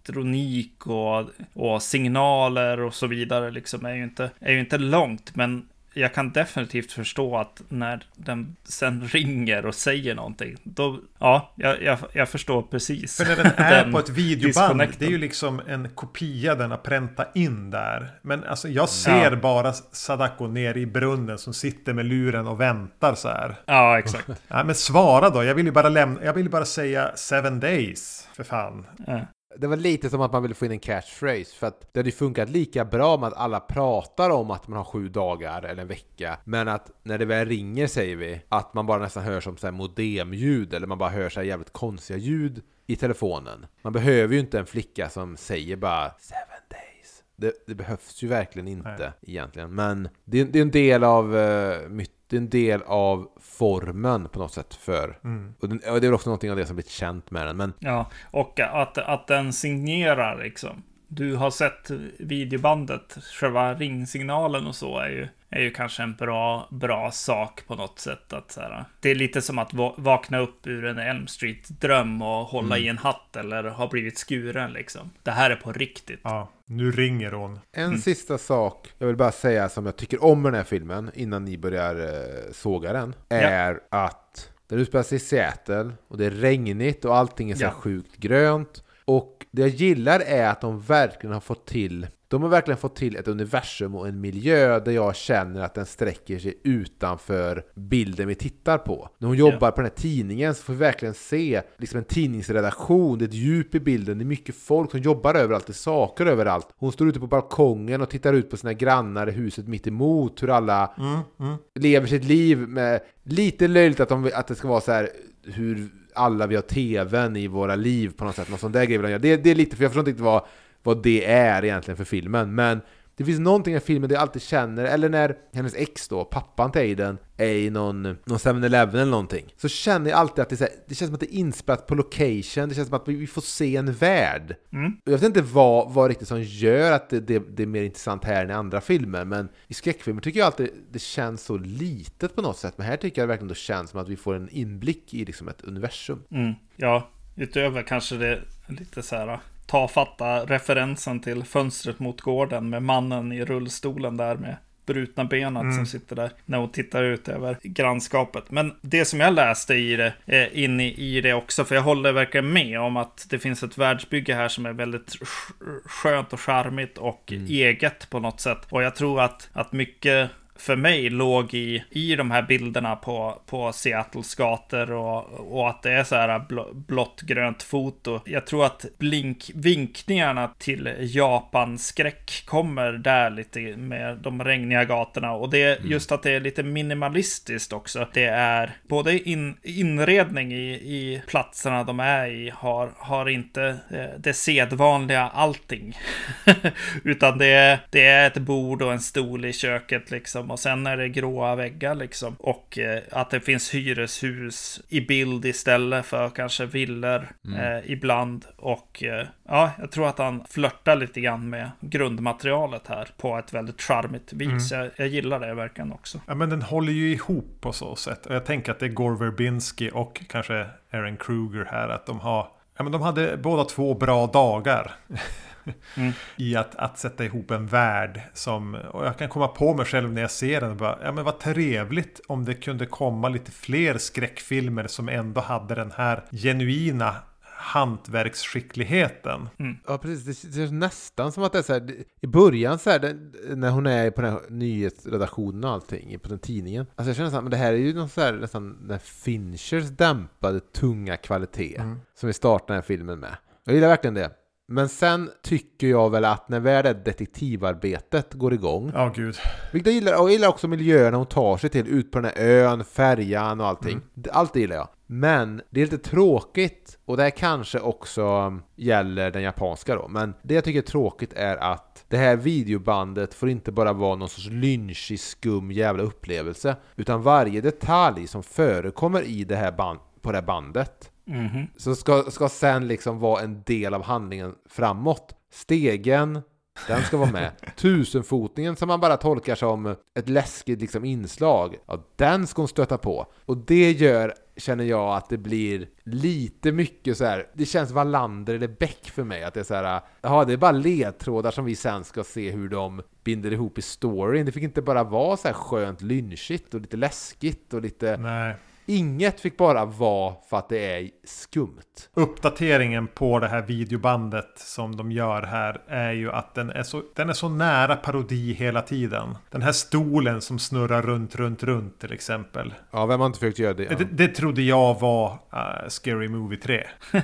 elektronik och, och signaler och så vidare liksom är ju inte, är ju inte långt. Men jag kan definitivt förstå att när den sen ringer och säger någonting, då, ja, jag, jag, jag förstår precis. För när den är den på ett videoband, det är ju liksom en kopia den har präntat in där. Men alltså jag ser Ja. bara Sadako nere i brunnen som sitter med luren och väntar så här. Ja, exakt. Ja, men svara då, jag vill ju bara lämna, jag vill bara säga seven days. För fan. Ja. Det var lite som att man ville få in en catchphrase för att det hade ju funkat lika bra med att alla pratar om att man har sju dagar eller en vecka men att när det väl ringer säger vi att man bara nästan hör som så här modemljud eller man bara hör så här jävligt konstiga ljud i telefonen. Man behöver ju inte en flicka som säger bara seven days. Det, det behövs ju verkligen inte Nej. egentligen men det, är- det är en del av uh, myt, det är en del av formen på något sätt för Mm. och, den, och det är väl också någonting av det som blivit känt med den men Ja, och att, att den signerar liksom. Du har sett videobandet, själva ringsignalen och så är ju, är ju kanske en bra, bra sak på något sätt. Att så här, det är lite som att va- vakna upp ur en Elm Street-dröm och hålla i en hatt eller ha blivit skuren liksom. Det här är på riktigt. Ja, nu ringer hon. En sista sak jag vill bara säga som jag tycker om med den här filmen innan ni börjar eh, såga den. Är att den utspelar sig i Seattle och det är regnigt och allting är så Ja. sjukt grönt. Och det jag gillar är att de verkligen har fått till de har verkligen fått till ett universum och en miljö där jag känner att den sträcker sig utanför bilden vi tittar på. När hon jobbar på den här tidningen så får vi verkligen se liksom en tidningsredaktion, det är ett djup i bilden, det är mycket folk som jobbar överallt, det är saker överallt. Hon står ute på balkongen och tittar ut på sina grannar i huset mitt emot hur alla Mm, mm. lever sitt liv med lite löjligt att, de, att det ska vara så här hur alla vi har tvn i våra liv på något sätt. Någon sån där grej vill göra. det, det är lite, för jag förstår inte riktigt vad, vad det är egentligen för filmen. Men Det finns någonting i filmen där jag alltid känner, eller när hennes ex då, pappan till Aiden, är i någon, någon 7-Eleven eller någonting. Så känner jag alltid att det, här, det känns som att det är inspelat på location, det känns som att vi får se en värld. Mm. Jag vet inte vad, vad riktigt som gör att det, det, det är mer intressant här än i andra filmer, men i skräckfilmer tycker jag alltid det känns så litet på något sätt. Men här tycker jag verkligen det känns som att vi får en inblick i liksom ett universum. Mm. Ja, utöver kanske det lite så här tafatta referensen till fönstret mot gården med mannen i rullstolen där med brutna benet som sitter där när hon tittar ut över grannskapet. Men det som jag läste i det, eh, in i, i det också, för jag håller verkligen med om att det finns ett världsbygge här som är väldigt sk- skönt och charmigt och eget på något sätt. Och jag tror att, att mycket för mig låg i, i de här bilderna på, på Seattles gator och, och att det är så här bl- blått grönt foto. Jag tror att blink, vinkningarna till Japan-skräck kommer där lite med de regniga gatorna och det är just att det är lite minimalistiskt också. Det är både in, inredning i, i platserna de är i har, har inte eh, det sedvanliga allting. Utan det är, det är ett bord och en stol i köket liksom. Och sen är det gråa väggar liksom. Och eh, att det finns hyreshus i bild istället för kanske villor eh, ibland. Och eh, ja, jag tror att han flörtar lite grann med grundmaterialet här på ett väldigt charmigt vis. Jag, jag gillar det verkligen också. Ja, men den håller ju ihop på så sätt. Och jag tänker att det är Gore Verbinski och kanske Aaron Kruger här. Att de har... Ja, men de hade båda två bra dagar. Mm. I att, att sätta ihop en värld som... Och jag kan komma på mig själv när jag ser den. och Bara, ja men vad trevligt om det kunde komma lite fler skräckfilmer som ändå hade den här genuina hantverksskickligheten. Ja, precis. Det känns nästan som att det är så här, i början så här, det, när hon är på den här nyhetsredaktionen och allting, på den tidningen. Alltså jag känner så här, men det här är ju någon så här, nästan den Finchers dämpade, tunga kvalitet. Som vi startar den här filmen med. Jag gillar verkligen det. Men sen tycker jag väl att när väl det detektivarbetet går igång. Ja, gud. Vilket jag gillar, och jag gillar också miljöerna hon tar sig till, ut på den här ön, färjan och allting. Det- Allt det gillar jag. Men det är lite tråkigt, och det här kanske också gäller den japanska då, men det jag tycker är tråkigt är att det här videobandet får inte bara vara någon sorts lynchig, skum jävla upplevelse, utan varje detalj som förekommer i det här band, på det här bandet Mhm. så ska, ska sen liksom vara en del av handlingen framåt. Stegen, den ska vara med. Tusenfotningen som man bara tolkar som ett läskigt liksom inslag, ja, den ska hon stöta på. Och det gör, känner jag, att det blir lite mycket så här. det känns Wallander eller Beck för mig, att det är så här, ja det är bara ledtrådar som vi sen ska se hur de binder ihop i storyn. Det fick inte bara vara så här skönt lynchigt och lite läskigt och lite... Nej. Inget fick bara vara för att det är skumt. Uppdateringen på det här videobandet som de gör här är ju att den är så, den är så nära parodi hela tiden. Den här stolen som snurrar runt, runt, runt till exempel. Ja, vem har inte försökt göra det? Det, det trodde jag var uh, Scary Movie 3.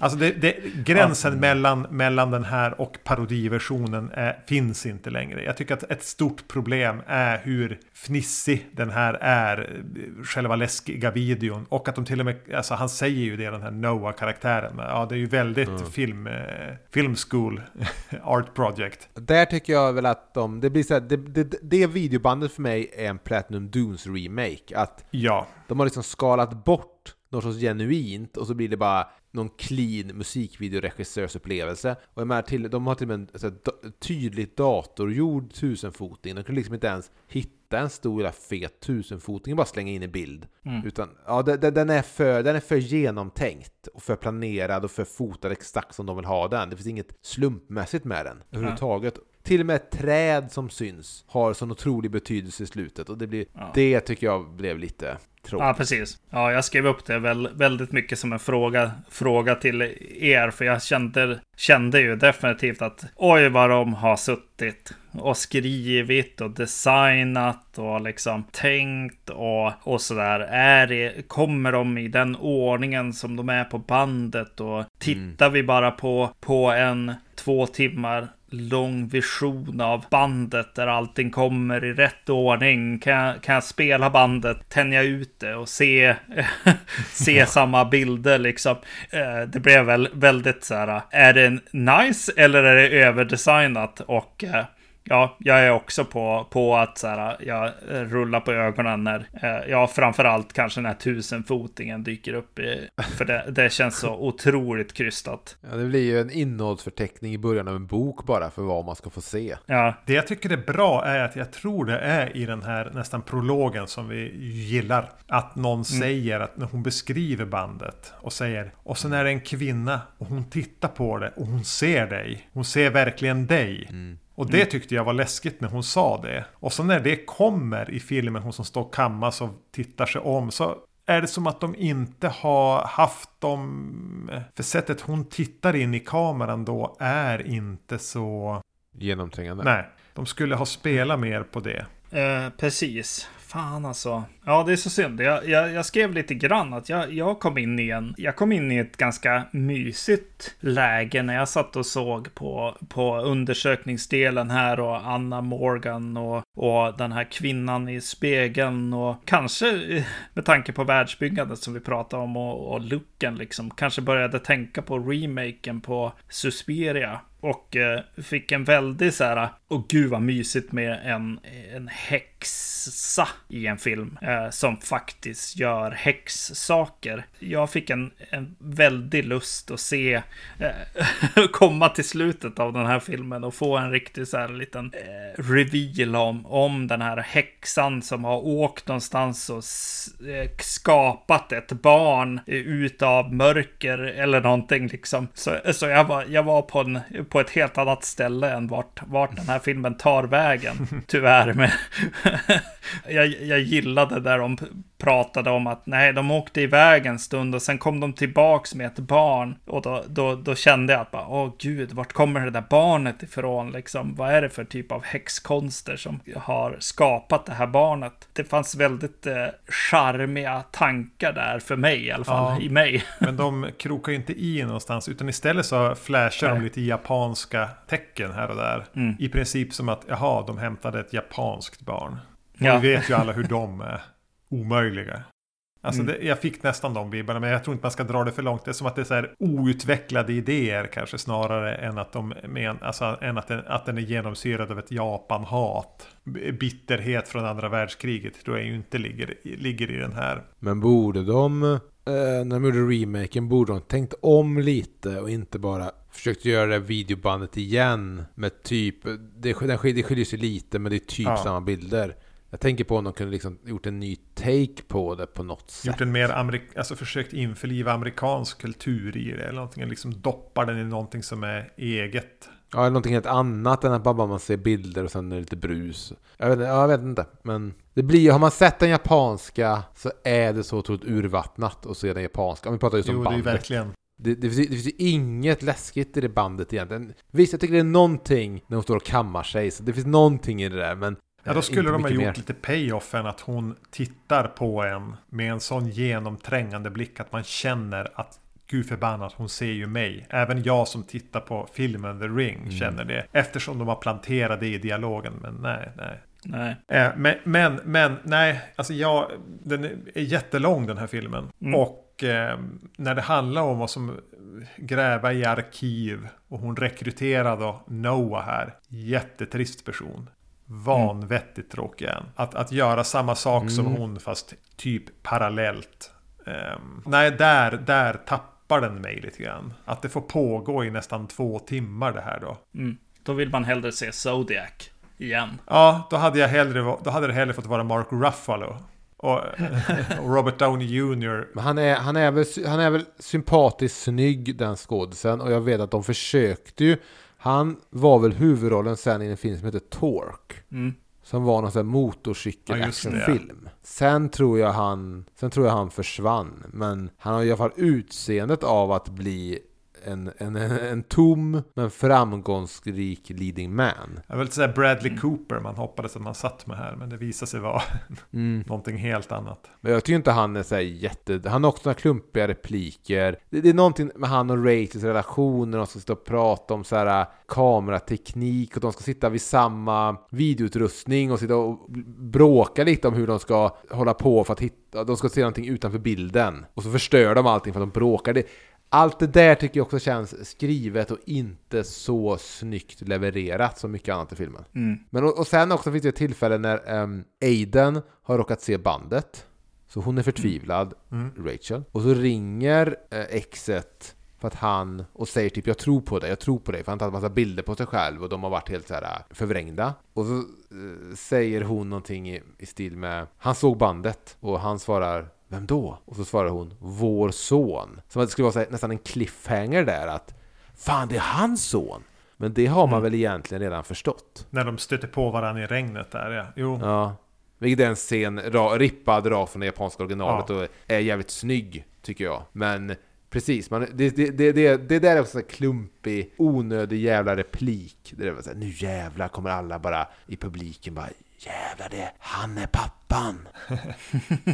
alltså det, det, gränsen mellan, mellan den här och parodiversionen är, finns inte längre. Jag tycker att ett stort problem är hur fnissig den här är. eh, Själva läskiga videon. Och att de till och med, alltså han säger ju det den här Noah-karaktären. Ja, det är ju väldigt film, eh, film school art project. Där tycker jag väl att de, det blir så här, det, det, det videobandet för mig är en Platinum Dunes remake. Att Ja, de har liksom skalat bort något sorts genuint och så blir det bara någon clean musikvideoregissörsupplevelse. Och jag menar, till, de har till och med en här, tydligt datorgjord tusenfoting. De kunde liksom inte ens hitta en stor fet tusenfoting bara slänga in i bild. Utan, ja, den, den- är för, den är för genomtänkt och för planerad och för fotad exakt som de vill ha den. Det finns inget slumpmässigt med den överhuvudtaget. Till och med ett träd som syns har sån otrolig betydelse i slutet och det blir, det tycker jag blev lite tråkigt. Ja, precis. Ja, jag skrev upp det väl, väldigt mycket som en fråga, fråga till er. För jag kände, kände ju definitivt att oj vad de har suttit och skrivit och designat och liksom tänkt och, och sådär. Är det, kommer de i den ordningen som de är på bandet? Och tittar vi bara på, på en två timmar lång vision av bandet där allting kommer i rätt ordning. Kan jag, kan jag spela bandet, tänja ut det och se, se samma bilder liksom. Eh, Det blev väl väldigt så här, är det nice eller är det överdesignat? Och eh, Ja, jag är också på, på att så här, jag rullar på ögonen när, eh, ja, framförallt kanske när tusenfotingen dyker upp. I, för det, det känns så otroligt krystat. Ja, det blir ju en innehållsförteckning i början av en bok bara för vad man ska få se. Ja, Det jag tycker är bra är att jag tror det är i den här nästan prologen som vi gillar. Att någon säger att när hon beskriver bandet och säger och sen är det en kvinna och hon tittar på det och hon ser dig. Hon ser verkligen dig. Och det tyckte jag var läskigt när hon sa det. Och så när det kommer i filmen, hon som står och kammas och tittar sig om, så är det som att de inte har haft dem... För sättet hon tittar in i kameran då är inte så... Genomträngande. Nej, de skulle ha spelat mer på det. eh, precis. Fan alltså. Ja, det är så synd. Jag, jag, jag skrev lite grann att jag, jag kom in i en... Jag kom in i ett ganska mysigt läge när jag satt och såg på, på undersökningsdelen här och Anna Morgan och, och den här kvinnan i spegeln och kanske eh, med tanke på världsbyggandet som vi pratade om och, och looken liksom kanske började tänka på remaken på Suspiria och eh, fick en väldigt så här, och gud vad mysigt med en, en häxa i en film eh, som faktiskt gör häxsaker. Jag fick en, en väldig lust att se eh, komma till slutet av den här filmen och få en riktig så här liten eh, reveal om, om den här häxan som har åkt någonstans och eh, skapat ett barn utav mörker eller någonting liksom. Så, så jag, var, jag var på, en, på ett helt annat ställe än vart, vart den här filmen tar vägen. Tyvärr. med jag, jag gillade där de pratade om att nej, de åkte iväg en stund och sen kom de tillbaks med ett barn. Och då, då, då kände jag att bara, åh gud, vart kommer det där barnet ifrån? Liksom, vad är det för typ av häxkonster som har skapat det här barnet? Det fanns väldigt eh, charmiga tankar där för mig i alla fall, Ja. i mig. Men de krokar inte i någonstans utan istället så flashar de Nej. lite japanska tecken här och där. Mm. I princip som att jaha, de hämtade ett japanskt barn. Och Ja. vi vet ju alla hur de är omöjliga. Alltså Mm. det, jag fick nästan de vibbarna, men jag tror inte man ska dra det för långt. Det är som att det är så här outvecklade idéer kanske snarare än att, de men, alltså, än att, den, att den är genomsyrad av ett Japan-hat. Bitterhet från andra världskriget tror jag ju inte ligger, i- ligger i den här. Men borde de, eh, när de gjorde remaken, borde de tänkt om lite och inte bara försökt göra det videobandet igen med typ, det, det skiljer sig lite men det är typ Ja. samma bilder. Jag tänker på om de kunde liksom gjort en ny take på det på något sätt. Gjort en mer amerik- alltså försökt införliva amerikansk kultur i det eller någonting. Liksom doppar den i någonting som är eget. Ja, eller någonting helt annat än att bara man ser bilder och sen är det lite brus. Jag vet, ja, jag vet inte, men det blir har man sett den japanska så är det så otroligt urvattnat och se den japanska. Om vi pratar just om Jo, det är bandet. verkligen. Det, det, finns, det finns ju inget läskigt i det bandet egentligen. Visst, jag tycker det är någonting när hon står och kammar sig, så det finns någonting i det där, men... Ja, eh, då skulle inte de ha gjort mer. lite payoffen att hon tittar på en med en sån genomträngande blick att man känner att Gud förbannat, hon ser ju mig. Även jag som tittar på filmen The Ring Mm. känner det. Eftersom de har planterat det i dialogen. Men nej, nej. Nej. Eh, Men, men, men nej, alltså jag, den är jättelång den här filmen. Mm. Och eh, när det handlar om vad som gräva i arkiv och hon rekryterar då Noah här. Jättetrist person. Vanvettigt tråkig han. Att, att göra samma sak som Mm. hon fast typ parallellt. Ehm, nej, där, där tappar den mig lite grann. Att det får pågå i nästan två timmar det här då. Mm. Då vill man hellre se Zodiac igen. Ja, då hade, jag hellre, då hade det hellre fått vara Mark Ruffalo. Och, och Robert Downey Jr. Men han är, han, är väl, han är väl sympatiskt snygg den skådisen och jag vet att de försökte ju. Han var väl huvudrollen sen i en film som heter Torque. Mm. Som var någon sån här motorcykel Ja. Sen tror jag han Sen tror jag han försvann. Men han har i alla fall utseendet av att bli en, en, en, tom men framgångsrik leading man. Jag vill säga Bradley Cooper man hoppades att man satt med här. Men det visade sig vara Mm. någonting helt annat. Men jag tycker inte han är så här jätte... Han har också några klumpiga repliker. Det, det är någonting med han och Rachels relation när de ska sitta och prata om så här äh, kamerateknik och de ska sitta vid samma videoutrustning och sitta och bråka lite om hur de ska hålla på för att hitta... De ska se någonting utanför bilden. Och så förstör de allting för att de bråkar. Det, allt det där tycker jag också känns skrivet och inte så snyggt levererat som mycket annat i filmen. Mm. Men och, och sen också finns det ett tillfälle när um, Aiden har råkat se bandet. Så hon är förtvivlad, Mm. Rachel. Och så ringer eh, exet för att han och säger typ jag tror på dig, jag tror på dig. För han har tagit massa bilder på sig själv och de har varit helt så här äh, förvrängda. Och så eh, säger hon någonting i, i stil med han såg bandet och han svarar vem då? Och så svarar hon vår son. Som att det skulle vara här, nästan en cliffhanger där att fan det är hans son. Men det har man Mm. väl egentligen redan förstått. När de stöter på varandra i regnet där ja. Jo. Ja. Vilket är en scen ra, rippad rakt från det japanska originalet och är jävligt snygg, tycker jag. Men precis, man, det, det, det, det, det där är också en klumpig, onödig jävla replik. Det är så här, nu jävlar kommer alla bara i publiken bara Jävlar det, han är pappan!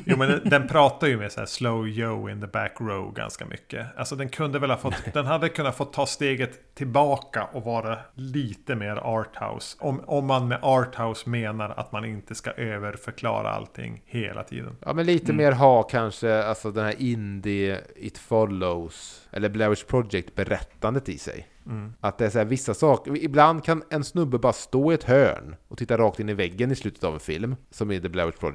Jo men den, den pratar ju med så här slow Joe in the back row ganska mycket. Alltså den kunde väl ha fått, den hade kunnat få ta steget tillbaka och vara lite mer arthouse. Om, om man med arthouse menar att man inte ska överförklara allting hela tiden. Ja men lite mer ha kanske, alltså den här indie, It Follows, eller Blair Witch Project berättandet i sig. Mm. Att det är så här, vissa saker, ibland kan en snubbe bara stå i ett hörn och titta rakt in i väggen i slutet av en film, som i The Blair Witch Project.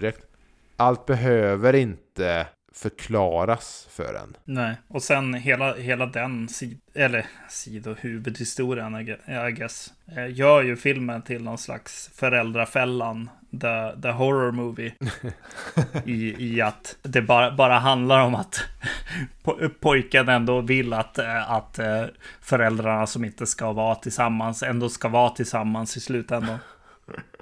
Allt behöver inte förklaras för en. Nej, och sen hela, hela den sid eller sidohuvudhistorien, I gue- I guess, eh, gör ju filmen till någon slags föräldrafällan, the, the horror movie. I, I att det bara, bara handlar om att po- pojken ändå vill att, eh, att eh, föräldrarna som inte ska vara tillsammans ändå ska vara tillsammans i slutändan.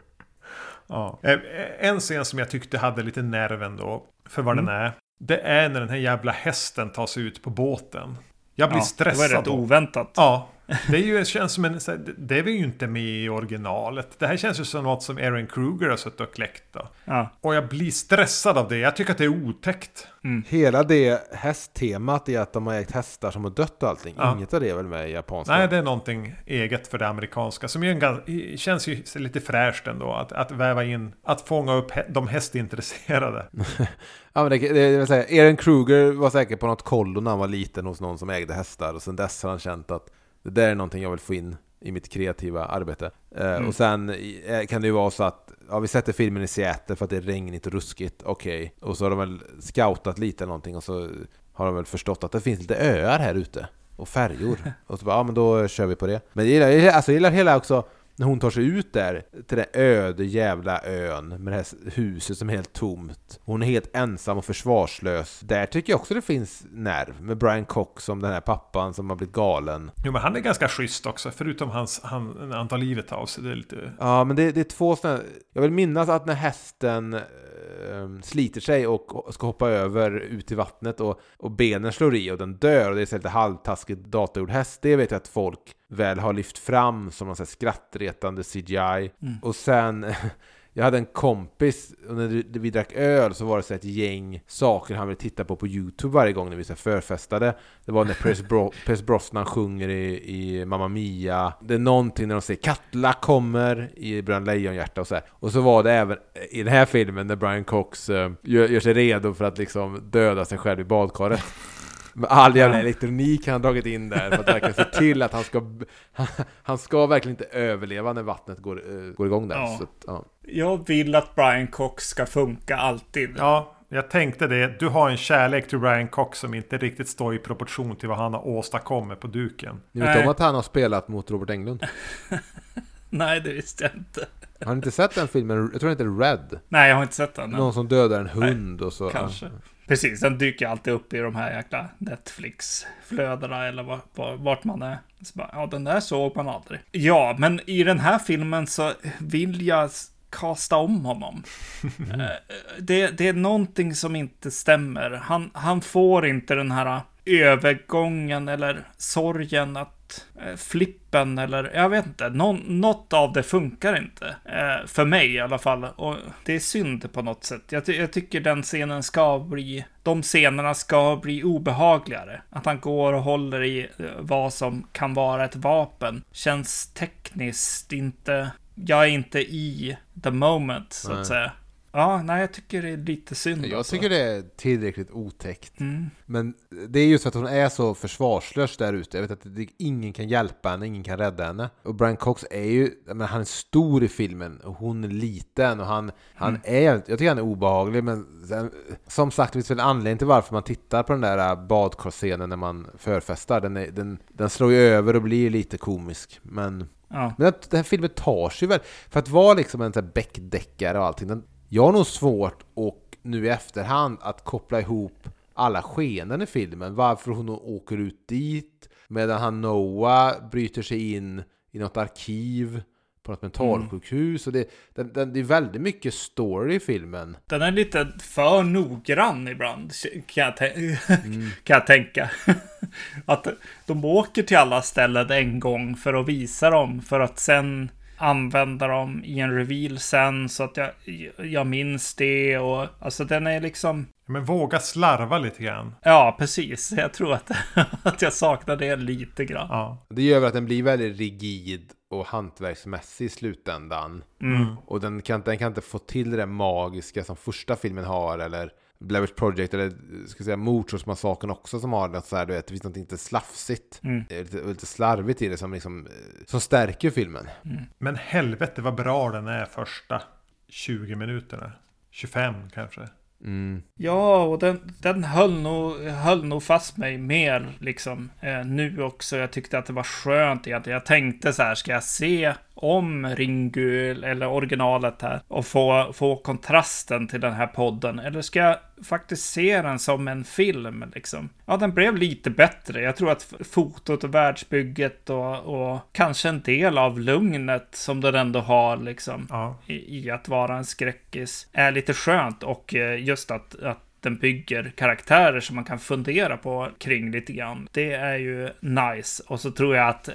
Ja. Eh, En scen som jag tyckte hade lite nerv ändå, för vad Mm. den är. Det är när den här jävla hästen tar sig ut på båten. Jag blir Ja, det stressad. var rätt då. oväntat. Ja, det är ju, känns som en, det är vi ju inte med i originalet. Det här känns ju som något som Aaron Kruger har suttit och kläckt då. Ja. Och jag blir stressad av det. Jag tycker att det är otäckt. Hela det hästtemat är att de har ägt hästar som har dött och allting. Ja. Inget av det är väl med i japanska? Nej, det är någonting eget för det amerikanska. Som ju en, känns ju lite fräscht ändå. Att, att väva in, att fånga upp de hästintresserade. Ja, men det, det, det vill säga, Aaron Kruger var säkert på något kollo när han var liten hos någon som ägde hästar och sen dess har han känt att det där är någonting jag vill få in i mitt kreativa arbete. Eh, Och sen eh, kan det ju vara så att ja, vi sätter filmen i Seattle för att det är regnigt och ruskigt, okej. Och så har de väl scoutat lite eller någonting och så har de väl förstått att det finns lite öar här ute och färjor. och så bara, ja men då kör vi på det. Men jag gillar- alltså, jag gillar hela också när hon tar sig ut där till den öde jävla ön med det här huset som är helt tomt. Hon är helt ensam och försvarslös. Där tycker jag också det finns nerv med Brian Cox som den här pappan som har blivit galen. Jo, men han är ganska schysst också. Förutom hans, han, han tar livet av sig. Det är lite... Ja, men det, det är två sådana... Jag vill minnas att när hästen eh, sliter sig och ska hoppa över ut i vattnet och, och benen slår i och den dör och det är så lite halvtaskigt datorgjord häst. Det vet jag att folk väl har lyft fram som någon här skrattretande CGI. Och sen... Jag hade en kompis, och när vi drack öl så var det så ett gäng saker han ville titta på på YouTube varje gång när vi så förfestade. Det var när Pierce, Bro- Pierce Brosnan sjunger i, i Mamma Mia. Det är någonting när de säger Katla kommer i Bröderna Lejonhjärta och så här. Och så var det även i den här filmen när Brian Cox eh, gör, gör sig redo för att liksom döda sig själv i badkaret. Med all jävla elektronik han har dragit in där för att verkligen se till att han ska... Han ska verkligen inte överleva när vattnet går, eh, går igång där. Ja. Så ja. Jag vill att Brian Cox ska funka alltid. Ja, jag tänkte det. Du har en kärlek till Brian Cox som inte riktigt står i proportion till vad han har åstadkommit på duken. Ni vet Nej. om att han har spelat mot Robert Englund? Nej, det visste jag inte. Har ni inte sett den filmen? Jag tror den heter Red. Nej, jag har inte sett den. Någon som dödar en hund och så. Kanske. Ja. Precis, den dyker alltid upp i de här jäkla Netflix-flödena eller var, var, vart man är. Så bara, ja, den där såg man aldrig. Ja, men i den här filmen så vill jag kasta om honom. Eh, det, det är någonting som inte stämmer. Han, han får inte den här övergången eller sorgen att eh, flippen eller jag vet inte. Någon, något av det funkar inte. Eh, för mig i alla fall. Och det är synd på något sätt. Jag, jag tycker den scenen ska bli... De scenerna ska bli obehagligare. Att han går och håller i eh, vad som kan vara ett vapen. Känns tekniskt inte... Jag är inte i the moment, så Nej. att säga. Ja, nej, jag tycker det är lite synd. Jag alltså. tycker det är tillräckligt otäckt. Mm. Men det är just för att hon är så försvarslös där ute. Jag vet att det, ingen kan hjälpa henne, ingen kan rädda henne. Och Brian Cox är ju, menar, han är stor i filmen och hon är liten och han, han Mm. är, jag tycker han är obehaglig men sen, som sagt det finns väl en anledning till varför man tittar på den där äh, badkarscenen när man förfestar. Den, är, den, den slår ju över och blir lite komisk. Men, Ja. men att den här filmen tar sig väl, för att vara liksom en sån här beckdeckare och allting. Den, jag har nog svårt och nu i efterhand att koppla ihop alla skenen i filmen. Varför hon åker ut dit medan han Noah bryter sig in i något arkiv på något mentalsjukhus. Och det, den, den, det är väldigt mycket story i filmen. Den är lite för noggrann ibland, kan jag, tän- kan jag tänka. att de åker till alla ställen en gång för att visa dem, för att sen använda dem i en reveal sen, så att jag, jag minns det. Och, alltså den är liksom... Men våga slarva lite grann. Ja, precis. Jag tror att, att jag saknar det lite grann. Ja. Det gör väl att den blir väldigt rigid och hantverksmässig i slutändan. Mm. Och den kan, den kan inte få till det magiska som första filmen har, eller Blair Witch Project, eller ska jag säga Mordsordsmassakern också som har något så här, du vet, det finns något lite slafsigt. Mm. Det är Lite, lite slarvigt i det som liksom, eh, som stärker filmen. Men helvete vad bra den är första 20 minuterna. 25 kanske. Mm. Ja, och den, den höll, nog, höll nog fast mig mer liksom eh, nu också. Jag tyckte att det var skönt egentligen. Jag tänkte så här, ska jag se om Ringu eller originalet här och få, få kontrasten till den här podden? Eller ska jag faktiskt se den som en film liksom? Ja, den blev lite bättre. Jag tror att fotot och världsbygget och, och kanske en del av lugnet som den ändå har liksom Ja. i, i att vara en skräckis är lite skönt och eh, just att, att den bygger karaktärer som man kan fundera på kring lite grann. Det är ju nice. Och så tror jag att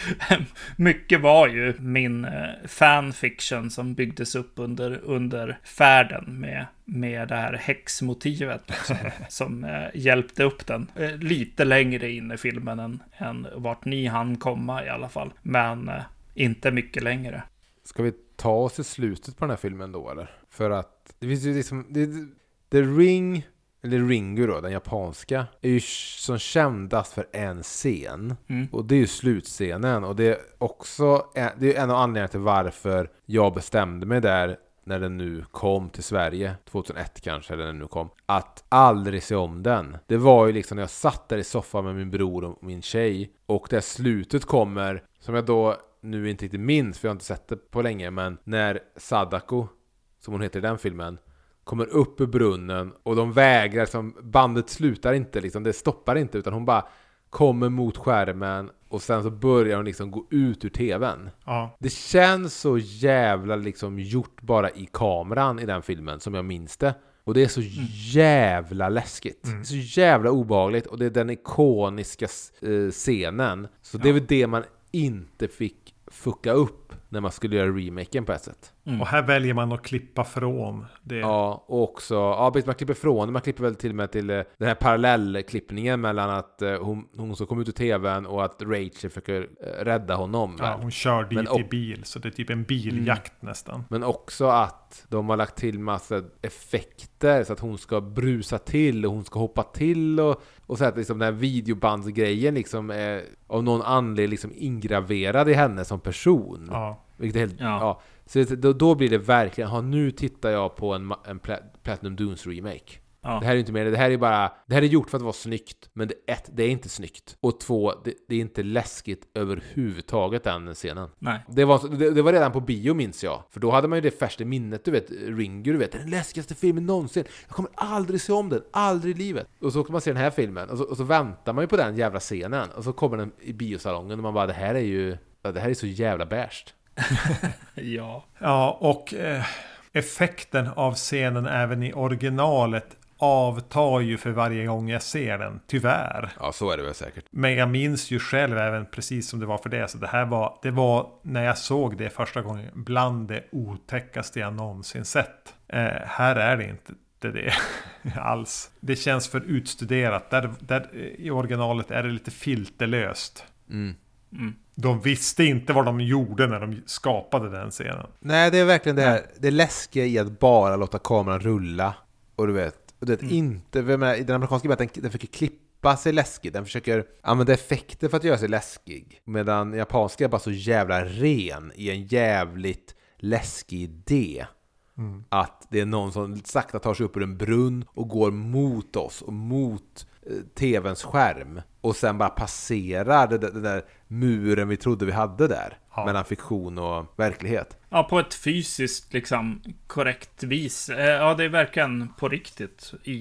mycket var ju min eh, fanfiction som byggdes upp under, under färden med, med det här häxmotivet liksom, som eh, hjälpte upp den eh, lite längre in i filmen än, än vart ni hann komma i alla fall. Men eh, inte mycket längre. Ska vi ta oss till slutet på den här filmen då eller? För att det finns ju liksom, det, The Ring, eller Ringu då, den japanska, är ju som kändast för en scen. Mm. Och det är ju slutscenen. Och det är också det är en av anledningarna till varför jag bestämde mig där när den nu kom till Sverige, 2001 kanske, eller när den nu kom, att aldrig se om den. Det var ju liksom när jag satt där i soffan med min bror och min tjej, och det slutet kommer, som jag då nu inte riktigt minns, för jag har inte sett det på länge, men när Sadako, som hon heter i den filmen, kommer upp ur brunnen och de vägrar, liksom, bandet slutar inte, liksom, det stoppar inte, utan hon bara kommer mot skärmen och sen så börjar hon liksom gå ut ur tvn. Ja. Det känns så jävla liksom gjort bara i kameran i den filmen som jag minns det. Och det är så jävla läskigt. Mm. Så jävla obehagligt och det är den ikoniska eh, scenen. Så det är väl det man inte fick fucka upp när man skulle göra remaken på ett sätt. Mm. Och här väljer man att klippa från det. Ja, och också, ja precis, man klipper från, man klipper väl till och med till eh, den här parallellklippningen mellan att eh, hon, hon ska komma ut ur tvn och att Rachel försöker eh, rädda honom. Ja, hon kör dit Men i och- bil, så det är typ en biljakt nästan. Men också att de har lagt till massa effekter så att hon ska brusa till och hon ska hoppa till och, och så att liksom den här videobandsgrejen liksom är av någon anledning liksom ingraverad i henne som person. Ja. Vilket är helt, Ja. ja. Så det, då, då blir det verkligen, ha nu tittar jag på en, en Pla- Platinum Dunes remake. Ja. Det här är inte mer, det här är bara, det här är gjort för att vara snyggt, men det, ett, det är inte snyggt. Och två, det, det är inte läskigt överhuvudtaget den scenen. Nej. Det var, det, det var redan på bio minns jag. För då hade man ju det färskt i minnet, du vet, Ringu, du vet, den läskigaste filmen någonsin. Jag kommer aldrig se om den, aldrig i livet. Och så kan man se den här filmen, och så, och så väntar man ju på den jävla scenen. Och så kommer den i biosalongen och man bara, det här är ju, det här är så jävla bärst. Ja. Ja, och eh, effekten av scenen även i originalet avtar ju för varje gång jag ser den, tyvärr. Ja, så är det väl säkert. Men jag minns ju själv även precis som det var för det. Så det här var, det var när jag såg det första gången bland det otäckaste jag någonsin sett. Eh, här är det inte det, det alls. Det känns för utstuderat. Där, där, I originalet är det lite filterlöst. Mm. Mm. De visste inte vad de gjorde när de skapade den scenen. Nej, det är verkligen det här, det läskiga i att bara låta kameran rulla. Och du vet, och du vet Mm. inte, menar, i den amerikanska den, den försöker klippa sig läskig, den försöker använda effekter för att göra sig läskig. Medan japanska är bara så jävla ren i en jävligt läskig idé. Mm. Att det är någon som sakta tar sig upp ur en brunn och går mot oss och mot eh, tvns skärm. Och sen bara passerar det, där- den där muren vi trodde vi hade där. Ja. Mellan fiktion och verklighet. Ja, på ett fysiskt liksom korrekt vis. Eh, Ja, det är verkligen på riktigt i,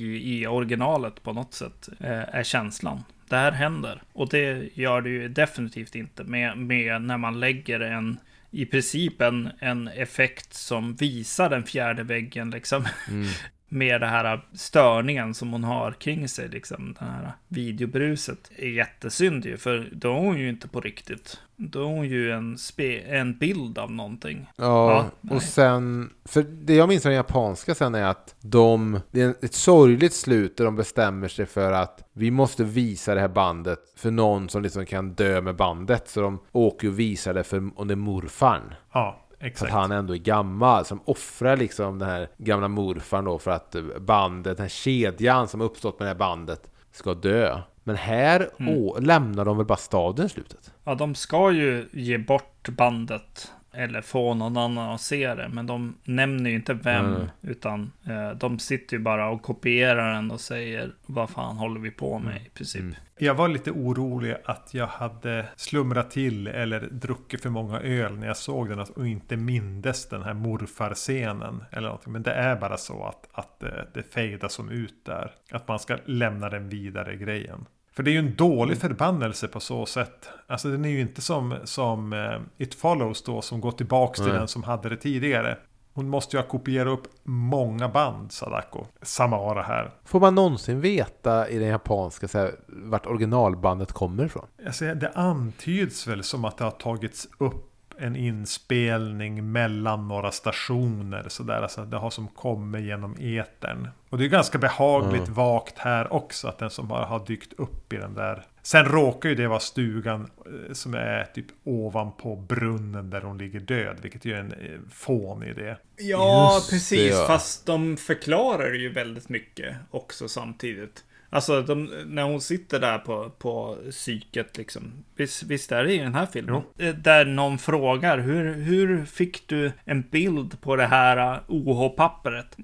i originalet på något sätt. eh, Är känslan. Det här händer. Och det gör det ju definitivt inte med, med när man lägger en i princip en, en effekt som visar den fjärde väggen liksom. Med det här störningen som hon har kring sig liksom. Det här videobruset. är jättesynd ju, för då är hon ju inte på riktigt. Då är hon ju en, spe, en bild av någonting. Ja, Ja, nej. och sen... För det jag minns från den japanska sen är att de... Det är ett sorgligt slut där de bestämmer sig för att vi måste visa det här bandet för någon som liksom kan dö med bandet. Så de åker och visar det för om det är morfarn. Ja, För exakt. att han ändå är gammal. De offrar liksom den här gamla morfarn då för att bandet, den här kedjan som uppstått med det här bandet ska dö. Men här Mm. å, lämnar de väl bara staden i slutet? Ja, de ska ju ge bort bandet. Eller få någon annan att se det. Men de nämner ju inte vem. Mm. Utan eh, de sitter ju bara och kopierar den och säger vad fan håller vi på med i princip. Mm. Jag var lite orolig att jag hade slumrat till eller druckit för många öl när jag såg den och inte mindes den här morfarscenen. Eller någonting. Men det är bara så att, att det, det fejdas som ut där. Att man ska lämna den vidare grejen. För det är ju en dålig förbannelse på så sätt. Alltså den är ju inte som, som eh, It Follows då som går tillbaks till Nej. den som hade det tidigare. Hon måste ju ha kopierat upp många band, Sadako. Samara här. Får man någonsin veta i den japanska så här, vart originalbandet kommer ifrån? Alltså, det antyds väl som att det har tagits upp en inspelning mellan några stationer. Sådär. Alltså, det har som kommit genom etern. Och det är ganska behagligt Mm. vagt här också. Att den som bara har dykt upp i den där. Sen råkar ju det vara stugan eh, som är typ ovanpå brunnen där hon ligger död. Vilket ju är en eh, fånig idé. Ja, Just precis. det, ja. Fast de förklarar ju väldigt mycket också samtidigt. Alltså, de, när hon sitter där på, på psyket liksom. Visst, visst är det i den här filmen? Eh, Där någon frågar, hur, hur fick du en bild på det här uh, OH-pappret?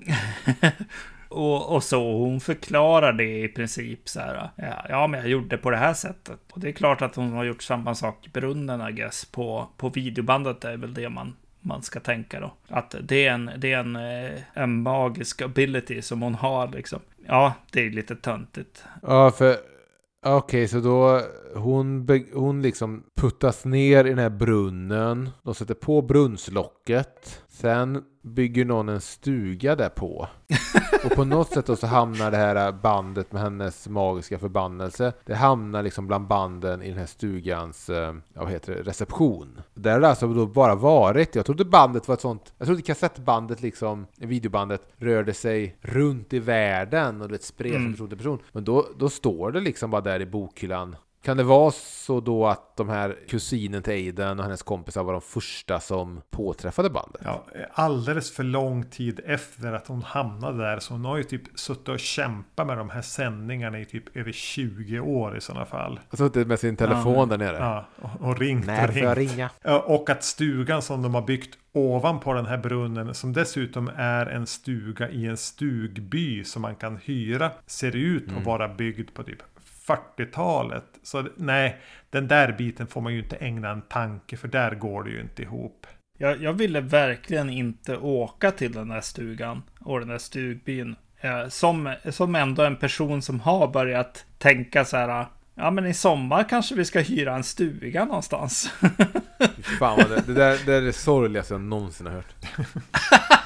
och, och så, hon förklarar det i princip så här. Ja, ja, men jag gjorde det på det här sättet. Och det är klart att hon har gjort samma sak i brunnen, I guess. På, på videobandet är väl det man man ska tänka då. Att det är en, det är en, eh, en magisk ability som hon har liksom. Ja, det är lite töntigt. Ja, för... Okej, så då... Hon, hon liksom puttas ner i den här brunnen. De sätter på brunnslocket. Sen bygger någon en stuga där på. Och på något sätt då så hamnar det här bandet med hennes magiska förbannelse. Det hamnar liksom bland banden i den här stugans, eh, vad heter det, reception. Där har det alltså då bara varit, jag trodde bandet var ett sånt, jag trodde kassettbandet liksom, videobandet rörde sig runt i världen och det spred från Mm. person till person. Men då, då står det liksom bara där i bokhyllan. Kan det vara så då att de här kusinen till Aiden och hennes kompisar var de första som påträffade bandet? Ja, alldeles för lång tid efter att hon hamnade där. Så hon har ju typ suttit och kämpat med de här sändningarna i typ över 20 år i sådana fall. Jag suttit med sin telefon Ja. där nere. Ja, och, och ringt När och får jag ringt. ringa? Och att stugan som de har byggt ovanpå den här brunnen som dessutom är en stuga i en stugby som man kan hyra ser ut att vara byggd på typ 40-talet. Så nej, den där biten får man ju inte ägna en tanke för där går det ju inte ihop. Jag, jag ville verkligen inte åka till den där stugan och den där stugbyn. Eh, som, som ändå en person som har börjat tänka så här. Ja, men i sommar kanske vi ska hyra en stuga någonstans. Fan vad det, det, där, det är det sorgligaste jag någonsin har hört.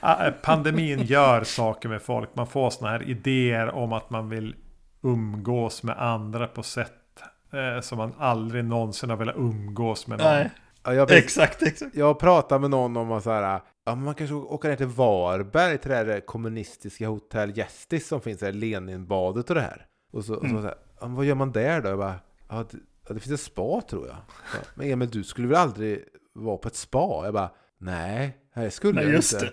Ah, Pandemin gör saker med folk. Man får såna här idéer om att man vill umgås med andra på sätt eh, som man aldrig någonsin har velat umgås med någon. Nej, Ja, jag, exakt, exakt. jag pratade med någon om att så här, ja, men man kanske åker ner till Varberg till det här kommunistiska hotell Gästis som finns där, Leninbadet och det här. Och så, och så, Mm. så här, ja, vad gör man där då? Jag bara, ja, det, ja, det finns ett spa tror jag. Ja, Men Emil, du skulle väl aldrig vara på ett spa? Jag bara, nej, det skulle Nej, jag just inte. det.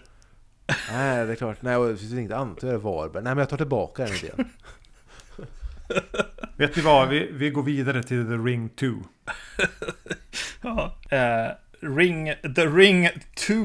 Nej, det är klart. Nej, och det finns inget annat att göra i Varberg. Nej, men jag tar tillbaka den idén. Vet ni vad? Vi, vi går vidare till The Ring 2. Ja. Eh, Ring, The Ring 2,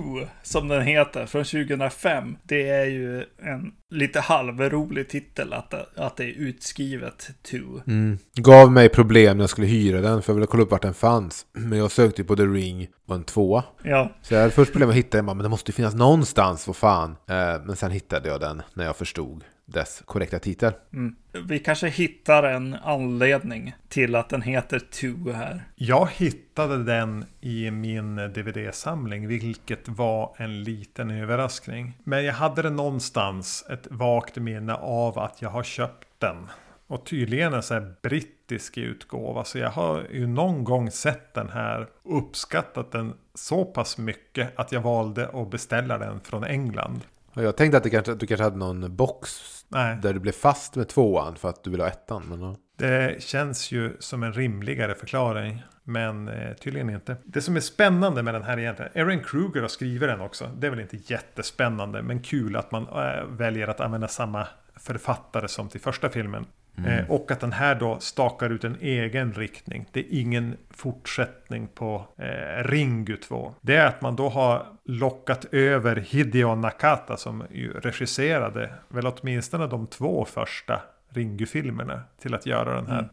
som den heter, från 2005. Det är ju en lite halvrolig titel att, att det är utskrivet 2. Mm. Gav mig problem när jag skulle hyra den, för jag ville kolla upp vart den fanns. Men jag sökte ju på The Ring och en tvåa. Ja, Så jag hade först problem att hitta den, men det måste ju finnas någonstans, vad fan. Eh, men sen hittade jag den när jag förstod dess korrekta titel. mm. vi kanske hittar en anledning till att den heter 2 här. Jag hittade den i min DVD-samling, vilket var en liten överraskning. Men jag hade det någonstans, ett vagt minne av att jag har köpt den. Och tydligen en sån här brittisk utgåva. Så jag har ju någon gång sett den här och uppskattat den så pass mycket att jag valde att beställa den från England. Jag tänkte att, det kanske, att du kanske hade någon box Nej, där du blev fast med tvåan för att du ville ha ettan. Men, ja. Det känns ju som en rimligare förklaring. Men eh, tydligen inte. Det som är spännande med den här egentligen. Aaron Kruger har skrivit den också. Det är väl inte jättespännande. Men kul att man eh, väljer att använda samma författare som till första filmen. Eh, och att den här då stakar ut en egen riktning. Det är ingen fortsättning på eh, Ringu 2. Det är att man då har lockat över Hideo Nakata som ju regisserade väl åtminstone de två första Ringu-filmerna till att göra den här.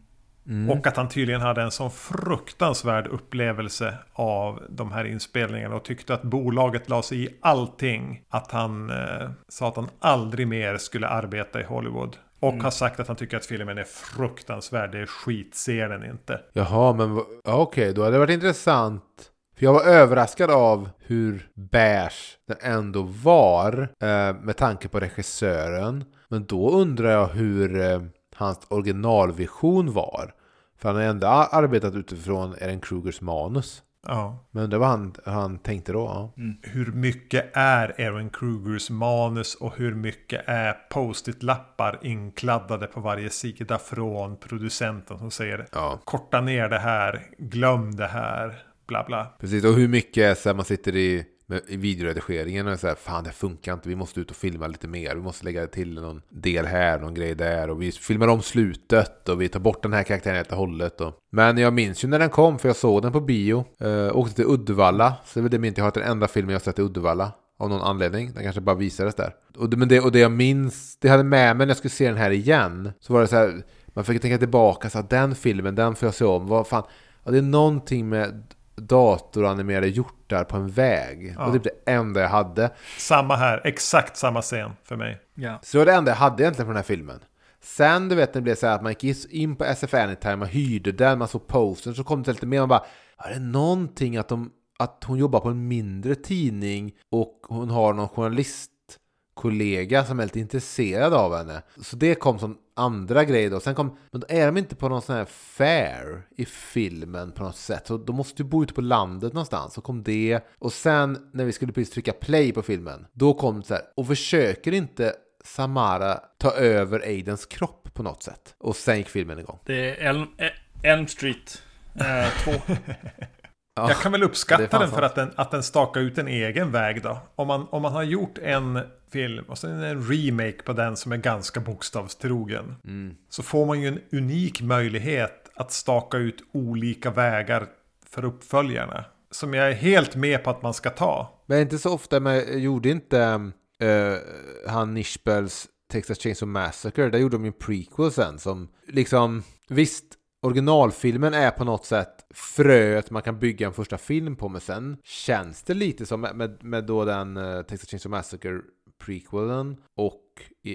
Och att han tydligen hade en sån fruktansvärd upplevelse av de här inspelningarna och tyckte att bolaget la sig i allting. Att han eh, sa att han aldrig mer skulle arbeta i Hollywood. Och har sagt att han tycker att filmen är fruktansvärd, det är skit, ser den inte. Jaha, men okej, då hade det varit intressant. För jag var överraskad av hur beige den ändå var eh, med tanke på regissören. Men då undrar jag hur eh, hans originalvision var. För han har ändå arbetat utifrån Aaron Krugers manus. Ja. Men det var han, han tänkte då. Ja. Hur mycket är Aaron Krugers manus och hur mycket är post-it-lappar inkladdade på varje sida från producenten som säger ja, korta ner det här, glöm det här, bla bla. precis. Och hur mycket är så här, man sitter i, med, videoredigeringen och här, fan det funkar inte, vi måste ut och filma lite mer, vi måste lägga till någon del här, någon grej där och vi filmar om slutet och vi tar bort den här karaktären helt och hållet. Och... Men jag minns ju när den kom, för jag såg den på bio, eh, åkte till Uddevalla, så det är väl det minnet jag har, att den enda filmen jag har sett i Uddevalla. Av någon anledning, den kanske bara visades där. Och det, men det, och det jag minns, det jag hade med mig när jag skulle se den här igen, så var det så här, man fick tänka tillbaka, så här, den filmen, den får jag se om, vad fan, ja, det är någonting med datoranimerade hjortar på en väg. Ja. Och det är det enda jag hade. Samma här, exakt samma scen för mig. Ja. Så det var det enda jag hade egentligen från den här filmen. Sen du vet när det blev så här att man gick in på SF Anytime, man hyrde den, man såg postern, så kom det lite mer, man bara, är det någonting att, de, att hon jobbar på en mindre tidning och hon har någon journalistkollega som är lite intresserad av henne. Så det kom som andra grejer då. Sen kom, men då är de inte på någon sån här fair i filmen på något sätt. Så de måste ju bo ute på landet någonstans. Så kom det. Och sen när vi skulle precis trycka play på filmen, då kom det så här, och försöker inte Samara ta över Aidens kropp på något sätt? Och sen gick filmen igång. Det är Elm, eh, Elm Street 2. Ja. Jag kan väl uppskatta den för att den, att den stakar ut en egen väg då. Om man, om man har gjort en film och sen en remake på den som är ganska bokstavstrogen. Mm. Så får man ju en unik möjlighet att staka ut olika vägar för uppföljarna. Som jag är helt med på att man ska ta. Men inte så ofta, men gjorde inte uh, han Nishbels Texas Chainsaw Massacre, där gjorde de ju en prequel sen som liksom, visst, originalfilmen är på något sätt fröet man kan bygga en första film på, men sen känns det lite som med, med, med då den uh, Texas Chainsaw Massacre prequelen och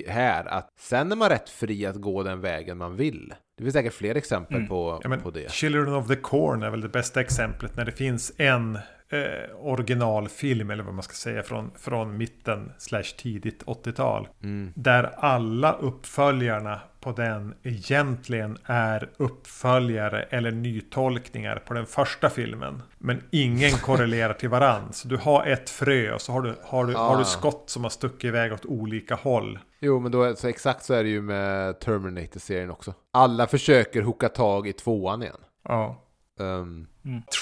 här att sen är man rätt fri att gå den vägen man vill. Det finns säkert fler exempel Mm. på, Ja, men på det. Children of the Corn är väl det bästa exemplet när det finns en eh, originalfilm eller vad man ska säga från, från mitten slash tidigt 80-tal. Mm. Där alla uppföljarna på den egentligen är uppföljare eller nytolkningar på den första filmen. Men ingen korrelerar till varann. Så du har ett frö och så har du, har du, har Ah. du skott som har stuckit iväg åt olika håll. Jo, men då, är- så exakt så är det ju med Terminator-serien också. Alla försöker hooka tag i tvåan igen. Ja. Um,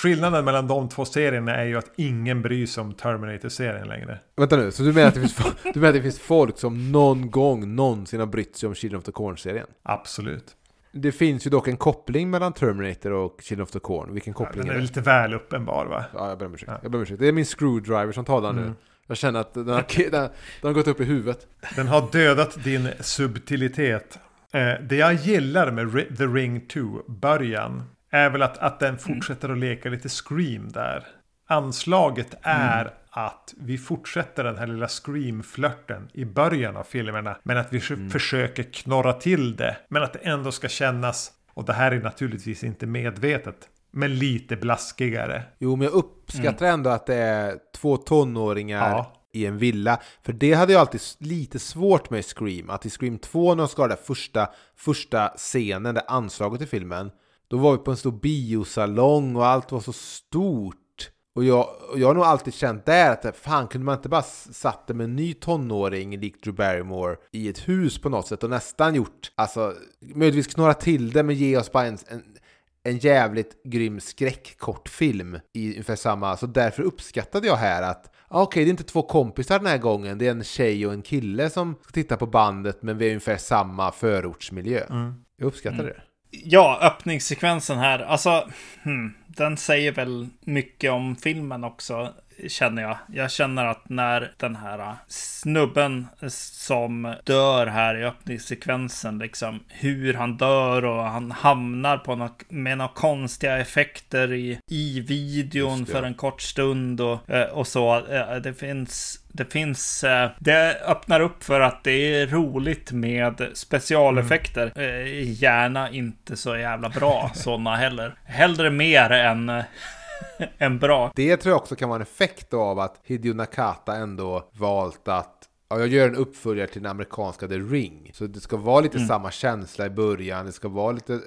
Skillnaden mellan de två serierna är ju att ingen bryr sig om Terminator-serien längre. vänta nu, så du menar, att det finns, du menar att det finns folk som någon gång någonsin har brytt sig om Children of the Corn-serien? Absolut. Det finns ju dock en koppling mellan Terminator och Children of the Corn. Vilken Ja, koppling den är är det? lite väl uppenbar va? Ja, jag ber om ursäkt. Ja. Jag ber om ursäkt. Det är min screwdriver som talar nu. Mm. Jag känner att den har, den, den har gått upp i huvudet. Den har dödat din subtilitet. Eh, det jag gillar med The Ring 2, början, är väl att, att den fortsätter att leka lite Scream där. Anslaget är att vi fortsätter den här lilla Scream-flörten i början av filmerna. Men att vi mm. försöker knorra till det. Men att det ändå ska kännas, och det här är naturligtvis inte medvetet, men lite blaskigare. Jo, men jag uppskattar ändå att det är två tonåringar Ja. i en villa. För det hade jag alltid lite svårt med i Scream. Att i Scream 2 när de ska ha den första, första scenen, det anslaget i filmen. Då var vi på en stor biosalong och allt var så stort. Och jag, och jag har nog alltid känt där att fan kunde man inte bara satt det med en ny tonåring likt Drew Barrymore i ett hus på något sätt och nästan gjort, alltså möjligtvis knorra till det men ge oss bara en, en en jävligt grym skräckkortfilm i ungefär samma, så därför uppskattade jag här att ah, okej, det är inte två kompisar den här gången, det är en tjej och en kille som ska titta på bandet, men vi är ungefär samma förortsmiljö. Jag uppskattar det. Ja, öppningssekvensen här. Alltså, hmm, den säger väl mycket om filmen också, känner jag. Jag känner att när den här snubben som dör här i öppningssekvensen, liksom hur han dör och han hamnar på något, med några konstiga effekter i, i videon för en kort stund och, eh, och så. Det finns det finns, det öppnar upp för att det är roligt med specialeffekter. Eh, Gärna inte så jävla bra sådana heller. Hellre mer än, än bra. Det tror jag också kan vara en effekt av att Hideo Nakata ändå valt att Ja, jag gör en uppföljare till den amerikanska The Ring. Så det ska vara lite samma känsla i början, det ska vara lite eh,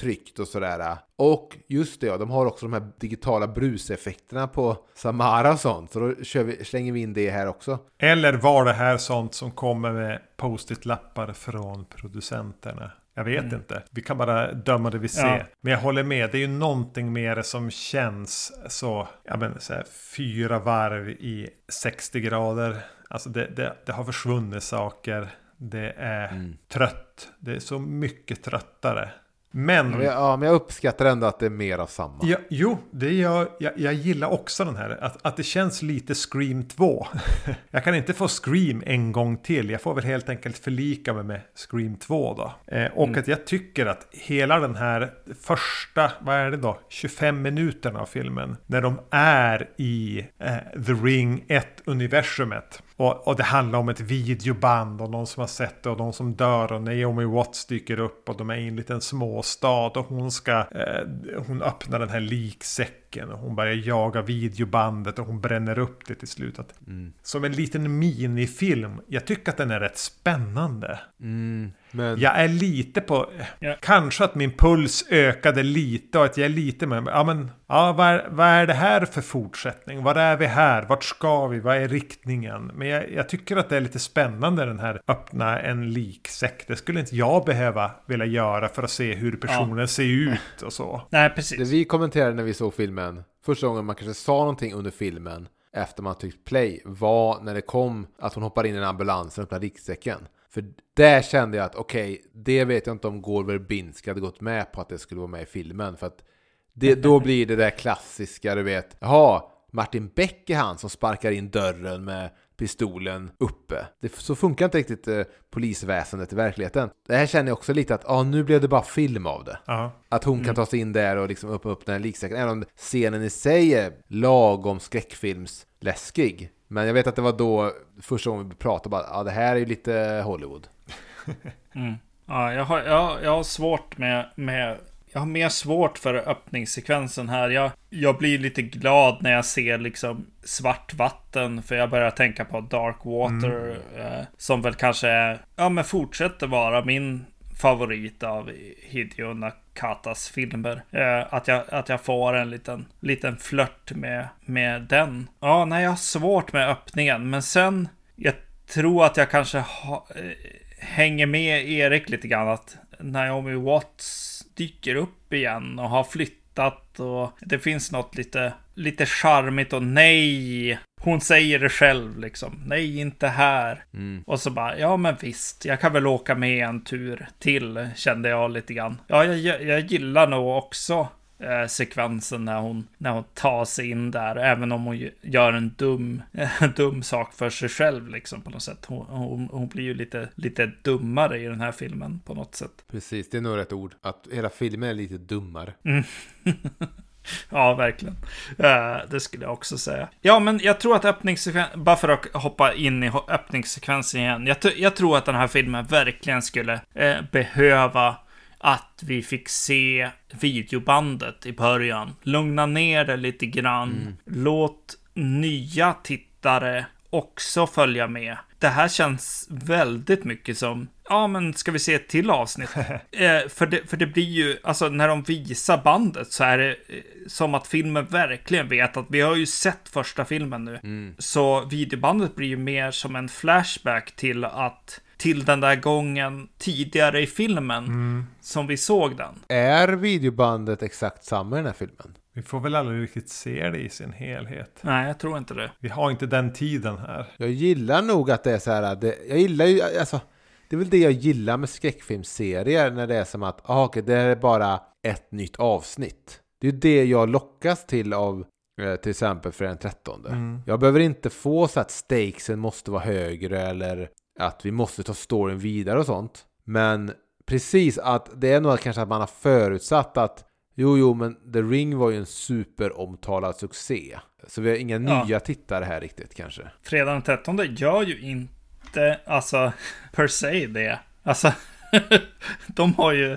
tryggt och sådär. Och just det, ja, de har också de här digitala bruseffekterna på Samara och sånt. Så då kör vi, slänger vi in det här också. Eller var det här sånt som kommer med post-it-lappar från producenterna? Jag vet inte. Vi kan bara döma det vi ser. Ja. Men jag håller med. Det är ju någonting med det som känns så, ja men så här, fyra varv i 60 grader. Alltså det, det, det har försvunnit saker. Det är trött. Det är så mycket tröttare. Men... Men jag, ja, men jag uppskattar ändå att det är mer av samma. Ja, jo, det gör, jag, jag gillar också den här. Att, att det känns lite Scream 2. jag kan inte få Scream en gång till. Jag får väl helt enkelt förlika mig med Scream 2 då. Eh, och att jag tycker att hela den här första, vad är det då? 25 minuterna av filmen. När de är i eh, The Ring 1-universumet. Och, och det handlar om ett videoband och någon som har sett det och någon som dör och Naomi Watts dyker upp och de är i en liten småstad och hon ska eh, hon öppnar den här liksäcken och hon börjar jaga videobandet och hon bränner upp det till slut. Att, Som en liten minifilm. Jag tycker att den är rätt spännande. Mm, men Jag är lite på... Ja. Kanske att min puls ökade lite och att jag är lite med... Ja men... Ja, vad är, vad är det här för fortsättning? Var är vi här? Vart ska vi? Vad är riktningen? Men jag, jag tycker att det är lite spännande den här öppna en liksäck. Det skulle inte jag behöva vilja göra för att se hur personen ser ut och så. Nej, det precis. vi kommenterade när vi såg filmen, första gången man kanske sa någonting under filmen efter man tryckt play, var när det kom att hon hoppar in i en ambulans och öppnar ryggsäcken. För där kände jag att okej, det vet jag inte om Gore Verbinski hade gått med på att det skulle vara med i filmen. För att det, då blir det där klassiska, du vet, jaha, Martin Beck är han som sparkar in dörren med pistolen uppe. Det, så funkar inte riktigt eh, polisväsendet i verkligheten. Det här känner jag också lite att, ja, nu blev det bara film av det. Ja. Att hon kan ta sig in där och liksom öppna upp den här liksäcken. Även om scenen i sig är lagom skräckfilmsläskig. Men jag vet att det var då första gången vi pratade bara, ja det här är ju lite Hollywood. Mm. Ja, jag, har, jag, jag har svårt med, med... Jag har mer svårt för öppningssekvensen här. Jag, jag blir lite glad när jag ser liksom svart vatten. För jag börjar tänka på Dark Water. Eh, som väl kanske är, ja men fortsätter vara min favorit av Hideo Nakatas filmer. Eh, att, jag, att jag får en liten, liten flört med, med den. Ja, nej, jag har svårt med öppningen. Men sen, jag tror att jag kanske ha, eh, hänger med Erik lite grann. Att Naomi Watts dyker upp igen och har flyttat och det finns något lite, lite charmigt och nej. Hon säger det själv liksom. Nej, inte här. Mm. Och så bara, ja men visst, jag kan väl åka med en tur till, kände jag lite grann. Ja, jag, jag gillar nog också eh, sekvensen när hon, när hon tar sig in där, även om hon gör en dum, dum sak för sig själv liksom på något sätt. Hon, hon, hon blir ju lite, lite dummare i den här filmen på något sätt. Precis, det är nog rätt ord. Att hela filmen är lite dummare. Ja, verkligen. Eh, det skulle jag också säga. Ja, men jag tror att öppningssekvensen, bara för att hoppa in i öppningssekvensen igen. Jag, jag tror att den här filmen verkligen skulle eh, behöva att vi fick se videobandet i början. Lugna ner det lite grann. Låt nya tittare också följa med. Det här känns väldigt mycket som, ja men ska vi se ett till avsnitt? eh, för, det, för det blir ju, alltså när de visar bandet så är det eh, som att filmen verkligen vet att vi har ju sett första filmen nu. Så videobandet blir ju mer som en flashback till att till den där gången tidigare i filmen som vi såg den. Är videobandet exakt samma i den här filmen? Vi får väl aldrig riktigt se det i sin helhet. Nej, jag tror inte det. Vi har inte den tiden här. Jag gillar nog att det är så här. Det, jag gillar ju, alltså, det är väl det jag gillar med skräckfilmsserier när det är som att, ah, okej, det är bara ett nytt avsnitt. Det är det jag lockas till av eh, till exempel för den 13. Mm. Jag behöver inte få så att stakesen måste vara högre eller att vi måste ta storyn vidare och sånt. Men precis att det är nog kanske att man har förutsatt att jo, jo, men The Ring var ju en superomtalad succé. Så vi har inga Ja. nya tittare här riktigt kanske. Fredag den 13 gör ju inte, alltså, per se det. Alltså, de har ju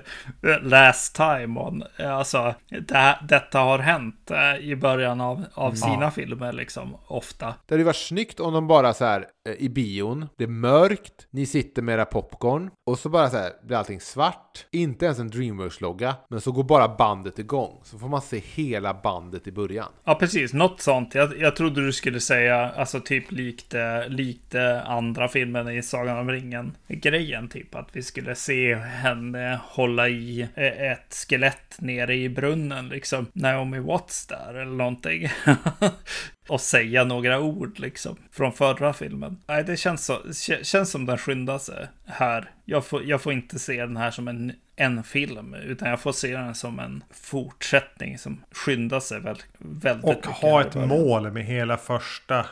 last time on, alltså, det, detta har hänt eh, i början av, av sina filmer liksom, ofta. Det hade varit snyggt om de bara så här eh, i bion, det är mörkt, ni sitter med era popcorn och så bara så här blir allting svart. Inte ens en Dreamworks-logga, men så går bara bandet igång. Så får man se hela bandet i början. Ja, precis. Något sånt. Jag, jag trodde du skulle säga, alltså typ likt, eh, likt andra filmen i Sagan om ringen-grejen. Typ att vi skulle se henne hålla i eh, ett skelett nere i brunnen, liksom. Naomi Watts där eller någonting. Och säga några ord, liksom. Från förra filmen. Nej, det känns, så, kä- känns som den skyndar sig här. Jag får, jag får inte se den här som en, en film, utan jag får se den som en fortsättning som skyndar sig väldigt, väldigt Och mycket ha här i ett mål med hela första eh,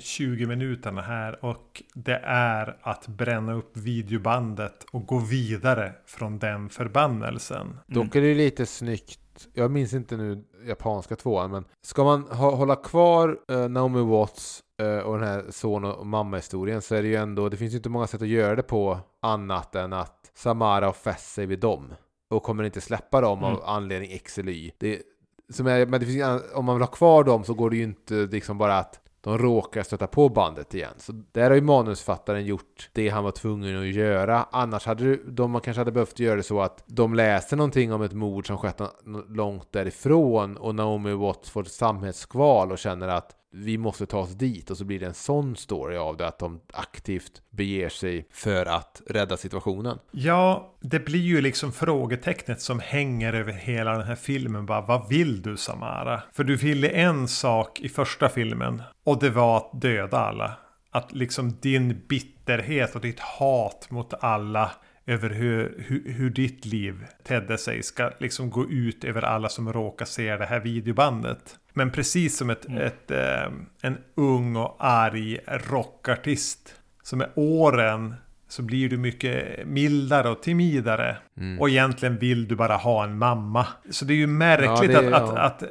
20 minuterna här. Och det är att bränna upp videobandet och gå vidare från den förbannelsen. Dock är det lite snyggt. Jag minns inte nu japanska tvåan, men ska man hålla kvar eh, Naomi Watts eh, och den här son och mamma-historien så är det ju ändå, det finns ju inte många sätt att göra det på annat än att Samara har fäst sig vid dem och kommer inte släppa dem av anledning X eller Y. Det, som är, men det finns, om man vill ha kvar dem så går det ju inte liksom bara att de råkar stöta på bandet igen. Så där har ju manusfattaren gjort det han var tvungen att göra. Annars hade de man kanske hade behövt göra det så att de läser någonting om ett mord som skett långt därifrån och Naomi Watts får ett samhällskval och känner att vi måste ta oss dit och så blir det en sån story av det att de aktivt beger sig för att rädda situationen. Ja, det blir ju liksom frågetecknet som hänger över hela den här filmen. Bara, vad vill du Samara? För du ville en sak i första filmen och det var att döda alla. Att liksom din bitterhet och ditt hat mot alla över hur, hur, hur ditt liv tedde sig ska liksom gå ut över alla som råkar se det här videobandet. Men precis som ett, ett, eh, en ung och arg rockartist som med åren så blir du mycket mildare och timidare. Och egentligen vill du bara ha en mamma. Så det är ju märkligt Ja, det- att, att, ja. att eh,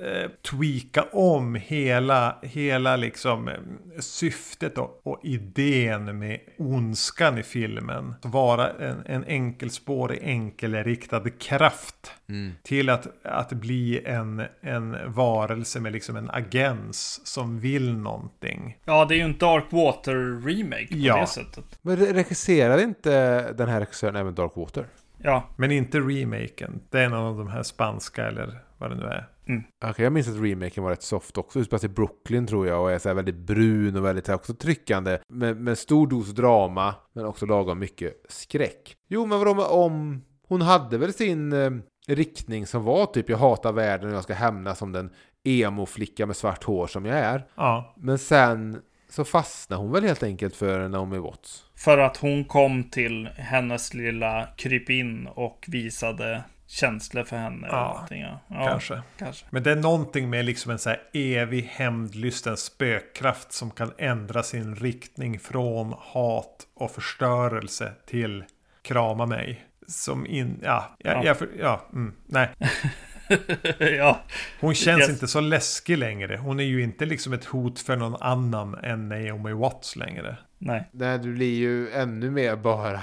tweaka om hela, hela liksom, eh, syftet och, och idén med ondskan i filmen. Att vara en, en enkelspårig, enkelriktad kraft. Till att, att bli en, en varelse med liksom en agens som vill någonting. Ja, det är ju en Dark Water-remake på Ja. det sättet. Men re- regisserade inte den här regissören även Dark Water? Ja, Men inte remaken. Det är någon av de här spanska eller vad det nu är. Okej, jag minns att remaken var rätt soft också. Utspelar sig i Brooklyn tror jag och är så här väldigt brun och väldigt också tryckande. Med, med stor dos drama, men också lagom mycket skräck. Jo, men vadå med om... Hon hade väl sin... eh, riktning som var typ jag hatar världen och jag ska hämnas som den emo-flicka med svart hår som jag är. Ja, Men sen så fastnade hon väl helt enkelt för Naomi Watts. För att hon kom till hennes lilla krypin och visade känslor för henne. eller Ja, någonting, ja. Ja, kanske. kanske. Men det är någonting med liksom en så här evig hämndlysten spökkraft som kan ändra sin riktning från hat och förstörelse till krama mig. Som in, ja, ja, Ja. ja. för, ja mm, nej. ja, Hon känns Yes. inte så läskig längre. Hon är ju inte liksom ett hot för någon annan än Naomi Watts längre. nej. Nej, det blir ju ännu mer bara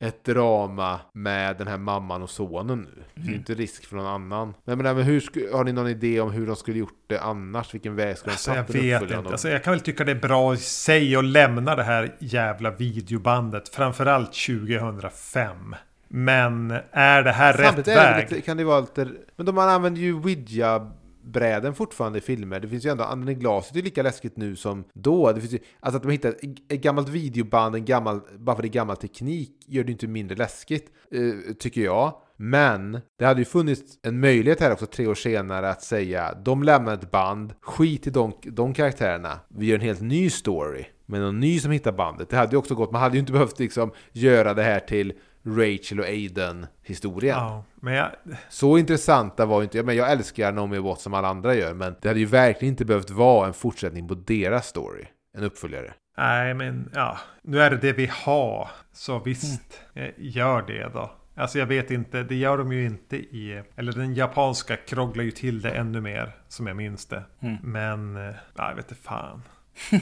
ett drama med den här mamman och sonen nu. Det är ju inte risk för någon annan. Men, men, men hur sku, har ni någon idé om hur de skulle gjort det annars? Vilken väg skulle de Alltså jag tagit vet inte. Alltså, jag kan väl tycka det är bra i sig att lämna det här jävla videobandet. Framförallt 2005. Men är det här rätt Samtidigt det väg? lite, kan det vara lite... Men de använder ju Ouija bräden fortfarande i filmer. Det finns ju ändå, Anden i glaset är lika läskigt nu som då. Det finns ju, alltså att de hittar ett, ett gammalt videoband, en gammal, bara för det är gammal teknik, gör det inte mindre läskigt, eh, tycker jag. Men det hade ju funnits en möjlighet här också tre år senare att säga de lämnar ett band, skit i de, de karaktärerna, vi gör en helt ny story. med någon ny som hittar bandet. Det hade ju också gått, man hade ju inte behövt liksom göra det här till Rachel och Aiden historien. Ja, men jag, Så intressanta var ju inte, men jag älskar Naomi Watts som alla andra gör, men det hade ju verkligen inte behövt vara en fortsättning på deras story. En uppföljare. nej men ja, nu är det det vi har. Så visst, eh, gör det då. Alltså jag vet inte, det gör de ju inte i... Eller den japanska krånglar ju till det ännu mer, som jag minns det. Mm. Men, eh, ja, jag vet inte fan.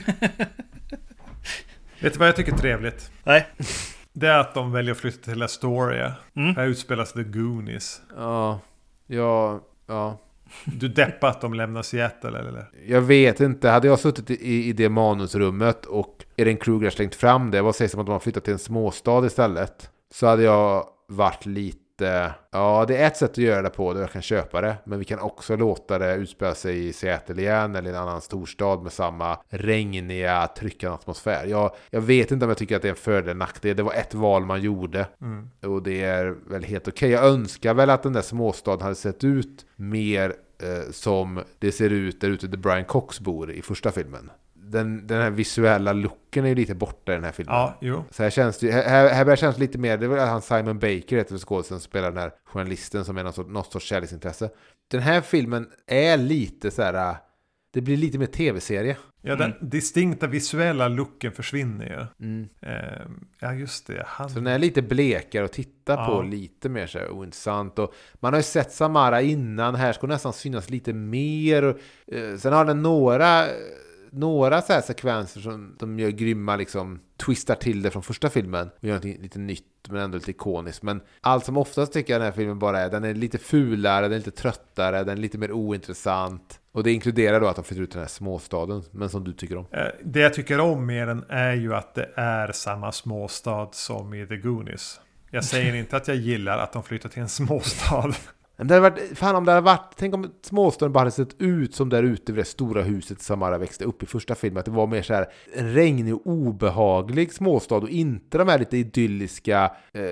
vet du vad jag tycker är trevligt? Nej. Det är att de väljer att flytta till Astoria. Mm. Här utspelas The Goonies. Ja, ja, ja. Du deppar att de lämnar Seattle eller? Jag vet inte, hade jag suttit i, i det manusrummet och Erin Kruger slängt fram det, vad sägs om att de har flyttat till en småstad istället? Så hade jag varit lite, ja det är ett sätt att göra det på där jag kan köpa det, men vi kan också låta det utspela sig i Seattle igen eller i en annan storstad med samma regniga, tryckande atmosfär. Jag, jag vet inte om jag tycker att det är en fördel eller nackdel, det var ett val man gjorde. Mm. Och det är väl helt okej. Jag önskar väl att den där småstaden hade sett ut mer eh, som det ser ut där ute där Brian Cox bor i första filmen. Den, den här visuella looken är ju lite borta i den här filmen. Ja, jo. Så här känns det här, här börjar kännas lite mer, det var han Simon Baker heter skådespelaren som spelar den här journalisten som är någon sorts, något sorts kärleksintresse. Den här filmen är lite så här, äh, det blir lite mer tv-serie. Ja, den distinkta visuella looken försvinner ju. Mm. Ehm, ja, just det. Han... Så den är lite blekare att titta Ja. på, lite mer så här ointressant. Och man har ju sett Samara innan, här ska nästan synas lite mer. Och, eh, sen har den några, några så sekvenser som de gör grymma, liksom twistar till det från första filmen. Och gör något lite nytt men ändå lite ikoniskt. Men allt som oftast tycker jag den här filmen bara är, den är lite fulare, den är lite tröttare, den är lite mer ointressant. Och det inkluderar då att de flyttar ut den här småstaden, men som du tycker om. Eh, Det jag tycker om med den är ju att det är samma småstad som i The Goonies. Jag säger inte att jag gillar att de flyttar till en småstad. Men det hade varit, fan om det hade varit, tänk om småstaden bara hade sett ut som där ute vid det stora huset Samara växte upp i första filmen. Att det var mer så här en regnig och obehaglig småstad och inte de här lite idylliska, eh,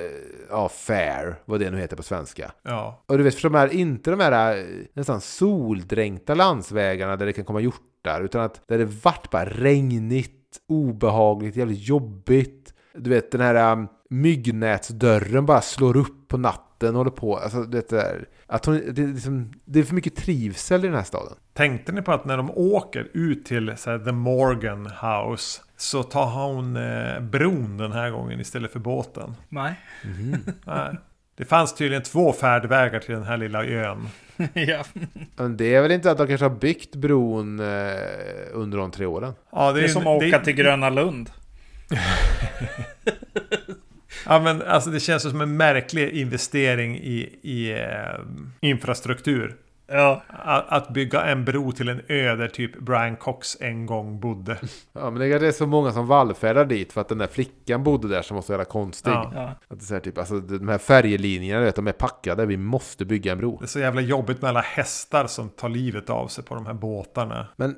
ja, fair, vad det nu heter på svenska. Ja, Och du vet, för de här, inte de här eh, nästan soldränkta landsvägarna där det kan komma hjortar, utan att där det vart bara regnigt, obehagligt, jävligt jobbigt. Du vet, den här um, myggnätsdörren bara slår upp på natten och håller på. Alltså, det, där, att hon, det, är liksom, det är för mycket trivsel i den här staden. Tänkte ni på att när de åker ut till så här, The Morgan House så tar hon eh, bron den här gången istället för båten? Nej. Nej. Det fanns tydligen två färdvägar till den här lilla ön. ja. Men det är väl inte att de kanske har byggt bron eh, under de tre åren? Ja, Det är som att det- åka till Gröna Lund. Ja men alltså det känns som en märklig investering i, i eh, infrastruktur. Ja. Att, att bygga en bro till en ö där typ Brian Cox en gång bodde. Ja, men det är så många som vallfärdar dit för att den där flickan bodde där som var så jävla konstig. Ja. Att det är så här, typ, alltså, de här färjelinjerna, vet, de är packade, vi måste bygga en bro. Det är så jävla jobbigt med alla hästar som tar livet av sig på de här båtarna. Men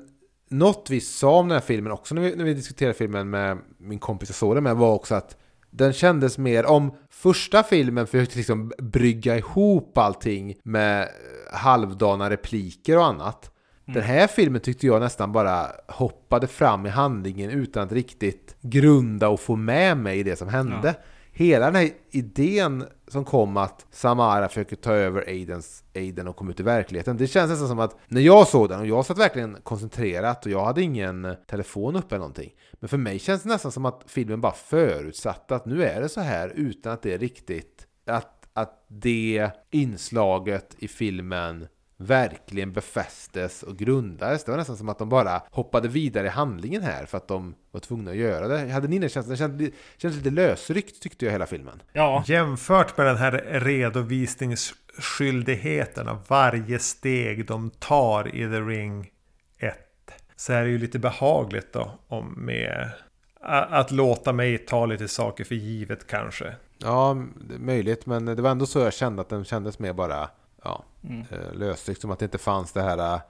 något vi sa om den här filmen också när vi, när vi diskuterade filmen med min kompis jag såg den med var också att den kändes mer om första filmen försökte liksom brygga ihop allting med halvdana repliker och annat. Mm. Den här filmen tyckte jag nästan bara hoppade fram i handlingen utan att riktigt grunda och få med mig i det som hände. Ja. Hela den här idén som kom att Samara försöker ta över Aidens, Aiden och komma ut i verkligheten. Det känns nästan som att när jag såg den och jag satt verkligen koncentrerat och jag hade ingen telefon uppe eller någonting. Men för mig känns det nästan som att filmen bara förutsatte att nu är det så här utan att det är riktigt att, att det inslaget i filmen verkligen befästes och grundades. Det var nästan som att de bara hoppade vidare i handlingen här för att de var tvungna att göra det. Jag hade en innerkänsla, det kändes, kändes lite lösryckt tyckte jag hela filmen. Ja. Jämfört med den här redovisningsskyldigheten av varje steg de tar i The Ring 1 så är det ju lite behagligt då om med att låta mig ta lite saker för givet kanske. Ja, det är möjligt, men det var ändå så jag kände att den kändes mer bara ja, mm. Eh, lösryckt. Som att det inte fanns det här, eh,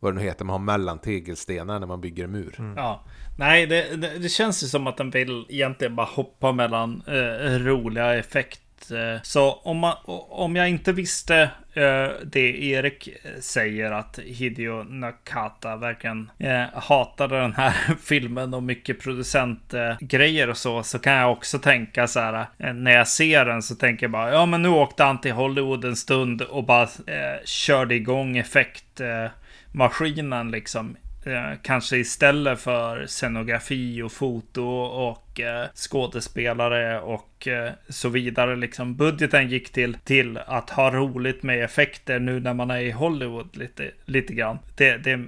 vad det nu heter, man har mellan tegelstenar när man bygger en mur. Mm. Ja, nej, det, det, det, känns ju som att den vill egentligen bara hoppa mellan eh, roliga effekter Eh, så om, man, om jag inte visste eh, det Erik eh, säger att Hideo Nakata verkligen hatade den här filmen och mycket producentgrejer och så, så kan jag också tänka så här när jag ser den så tänker jag bara ja, men nu åkte han till Hollywood en stund och bara körde igång effektmaskinen liksom Eh, kanske istället för scenografi och foto och eh, skådespelare och eh, så vidare. Liksom budgeten gick till, till att ha roligt med effekter nu när man är i Hollywood lite, lite grann. Det, det är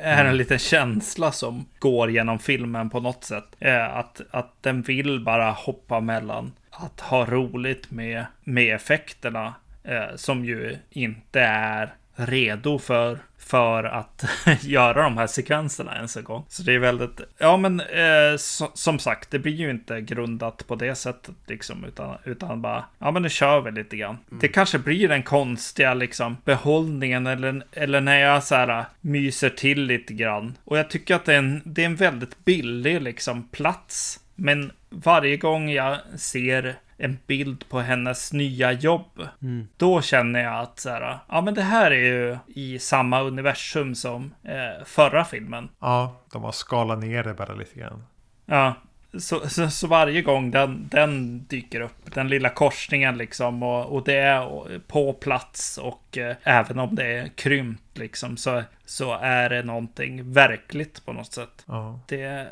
en mm. liten känsla som går genom filmen på något sätt. Eh, att, att den vill bara hoppa mellan att ha roligt med, med effekterna eh, som ju inte är redo för för att göra de här sekvenserna ens en gång. Så det är väldigt, ja men eh, so, som sagt, det blir ju inte grundat på det sättet liksom, utan, utan bara, ja men nu kör vi lite grann. Mm. Det kanske blir den konstiga liksom behållningen eller, eller när jag så här myser till lite grann. Och jag tycker att det är en, det är en väldigt billig liksom plats. Men varje gång jag ser en bild på hennes nya jobb. Mm. Då känner jag att så här, ja men det här är ju i samma universum som eh, förra filmen. Ja, de har skalat ner det bara lite grann. Ja, så, så, så, varje gång den, den dyker upp, den lilla korsningen liksom, och, och det är på plats och eh, även om det är krympt liksom, så, så är det någonting verkligt på något sätt. Ja. Det,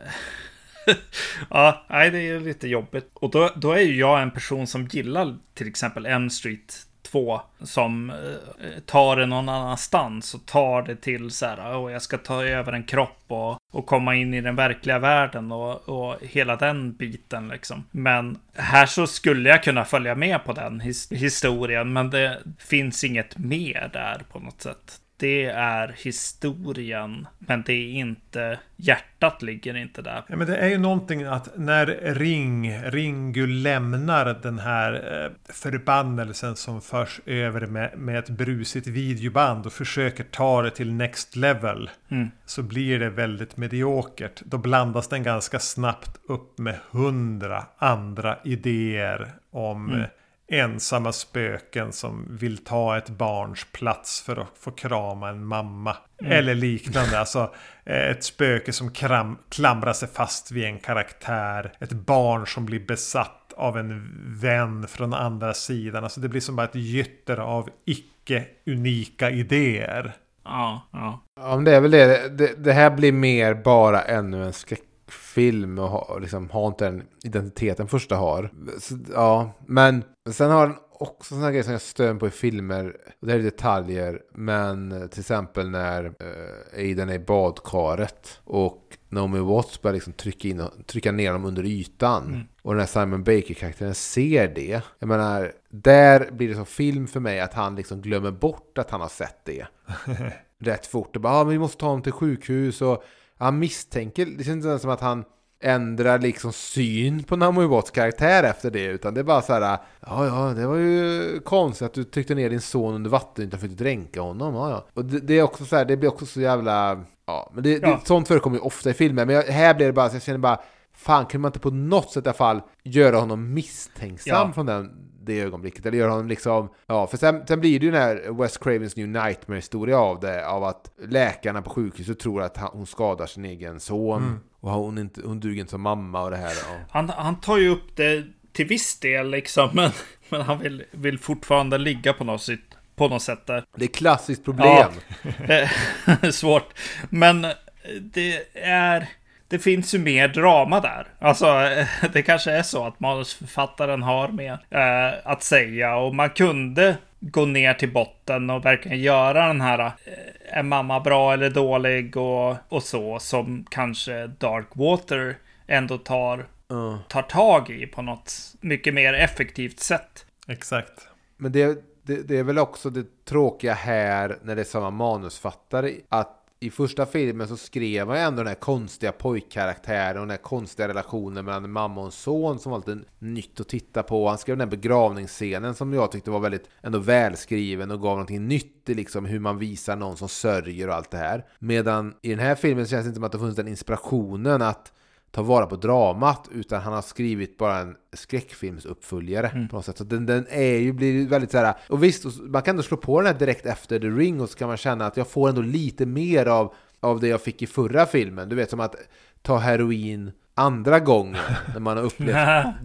ja, nej, det är lite jobbigt. Och då, då är ju jag en person som gillar till exempel M Street 2 som eh, tar det någon annanstans och tar det till så här, och jag ska ta över en kropp och, och komma in i den verkliga världen och, och hela den biten liksom. Men här så skulle jag kunna följa med på den his historien, men det finns inget mer där på något sätt det är historien, men det är inte hjärtat ligger inte där. Ja, men det är ju någonting att när Ring, Ringu lämnar den här eh, förbannelsen som förs över med, med ett brusigt videoband och försöker ta det till next level. Mm. Så blir det väldigt mediokert. Då blandas den ganska snabbt upp med hundra andra idéer om mm ensamma spöken som vill ta ett barns plats för att få krama en mamma. Mm. Eller liknande. Alltså eh, ett spöke som kram, klamrar sig fast vid en karaktär. Ett barn som blir besatt av en vän från andra sidan. Alltså det blir som bara ett gytter av icke-unika idéer. Ja, ja. Ja, men det är väl det. det. Det här blir mer bara ännu en skräck film och ha, liksom, har inte den identiteten första har. Så, ja, men sen har den också sådana grejer som jag stör på i filmer. Och det här är detaljer, men till exempel när eh, Aiden är i badkaret och Naomi Watts börjar liksom trycka, in trycka ner dem under ytan. Mm. Och den här Simon Baker-karaktären ser det. Jag menar, där blir det som film för mig att han liksom glömmer bort att han har sett det. Rätt fort. Och bara, ah, men vi måste ta honom till sjukhus och han misstänker, det känns inte som att han ändrar liksom syn på Naomi Watts karaktär efter det. Utan det är bara så här, ja ja, det var ju konstigt att du tryckte ner din son under vattenytan för att dränka honom. Ja, ja. Och det, det, är också så här, det blir också så jävla, ja, men det, ja. det, sånt förekommer ju ofta i filmer. Men jag, här blir det bara så jag känner bara, fan kunde man inte på något sätt i alla fall göra honom misstänksam Ja. från den, det ögonblicket? Eller göra honom liksom, ja, för sen, sen blir det ju den här Wes Cravens New Nightmare-historia av det, av att läkarna på sjukhuset tror att han, hon skadar sin egen son. Och hon, inte, hon duger inte som mamma och det här. Ja. Han, han tar ju upp det till viss del liksom, men, men han vill, vill fortfarande ligga på något sätt. På något sätt där. Det är klassiskt problem. Eh, Svårt. Men det är... Det finns ju mer drama där. Alltså, eh, det kanske är så att manusförfattaren har mer eh, att säga. Och man kunde gå ner till botten och verkligen göra den här eh, Är mamma bra eller dålig och, och så. Som kanske Darkwater ändå tar, Ja. tar tag i på något mycket mer effektivt sätt. Exakt. Men det, det, det är väl också det tråkiga här när det är samma manusfattare. Att i första filmen så skrev han ju ändå den här konstiga pojkkaraktären och den här konstiga relationen mellan en mamma och en son som var lite nytt att titta på. Han skrev den här begravningsscenen som jag tyckte var väldigt ändå välskriven och gav någonting nytt i liksom hur man visar någon som sörjer och allt det här. Medan i den här filmen känns det inte som att det funnits den inspirationen att ta vara på dramat utan han har skrivit bara en skräckfilmsuppföljare på något sätt. Så den, den är ju, blir ju väldigt så här. Och visst, man kan ändå slå på den här direkt efter The Ring och så kan man känna att jag får ändå lite mer av, av det jag fick i förra filmen. Du vet som att ta heroin andra gången när man har upplevt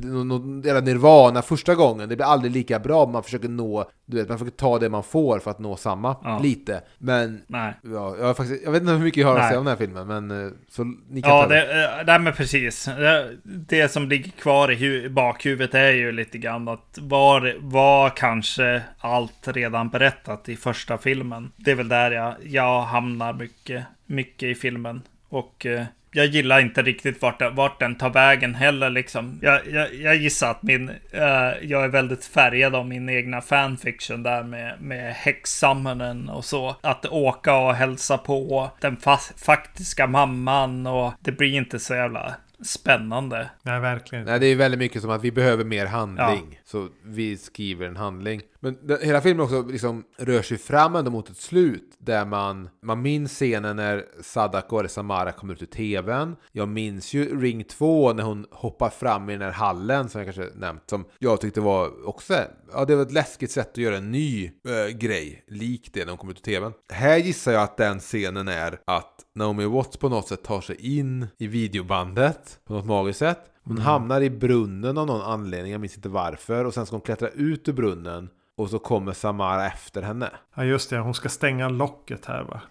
nå- nå- eller Nirvana första gången. Det blir aldrig lika bra om man försöker nå, du vet, man försöker ta det man får för att nå samma Ja. lite. Men ja, jag, faktiskt, jag vet inte hur mycket jag har att Nej. säga om den här filmen, men eh, så ni kan Ja, ta det, eh, men precis. Det, det som ligger kvar i hu- bakhuvudet är ju lite grann att var, var kanske allt redan berättat i första filmen. Det är väl där jag, jag hamnar mycket, mycket i filmen. Och eh, jag gillar inte riktigt vart, den- vart den tar vägen heller liksom. Jag, jag, jag gissar att min, eh, jag är väldigt färgad av min egna fanfiction där med, med häxsammen och så. Att åka och hälsa på den fa- faktiska mamman och det blir inte så jävla spännande. Nej, verkligen. Nej, det är väldigt mycket som att vi behöver mer handling. Så vi skriver en handling. Men den, hela filmen också liksom rör sig fram ändå mot ett slut. Där man, man minns scenen när Sadak och Samara kommer ut ur tvn. Jag minns ju Ring 2 när hon hoppar fram i den här hallen som jag kanske nämnt. Som jag tyckte var också, ja det var ett läskigt sätt att göra en ny eh, grej. Lik det när hon kommer ut ur tvn. Här gissar jag att den scenen är att Naomi Watts på något sätt tar sig in i videobandet på något magiskt sätt. Hon hamnar i brunnen av någon anledning, jag minns inte varför. Och sen ska hon klättra ut ur brunnen. Och så kommer Samara efter henne. Ja, just det. Hon ska stänga locket här va?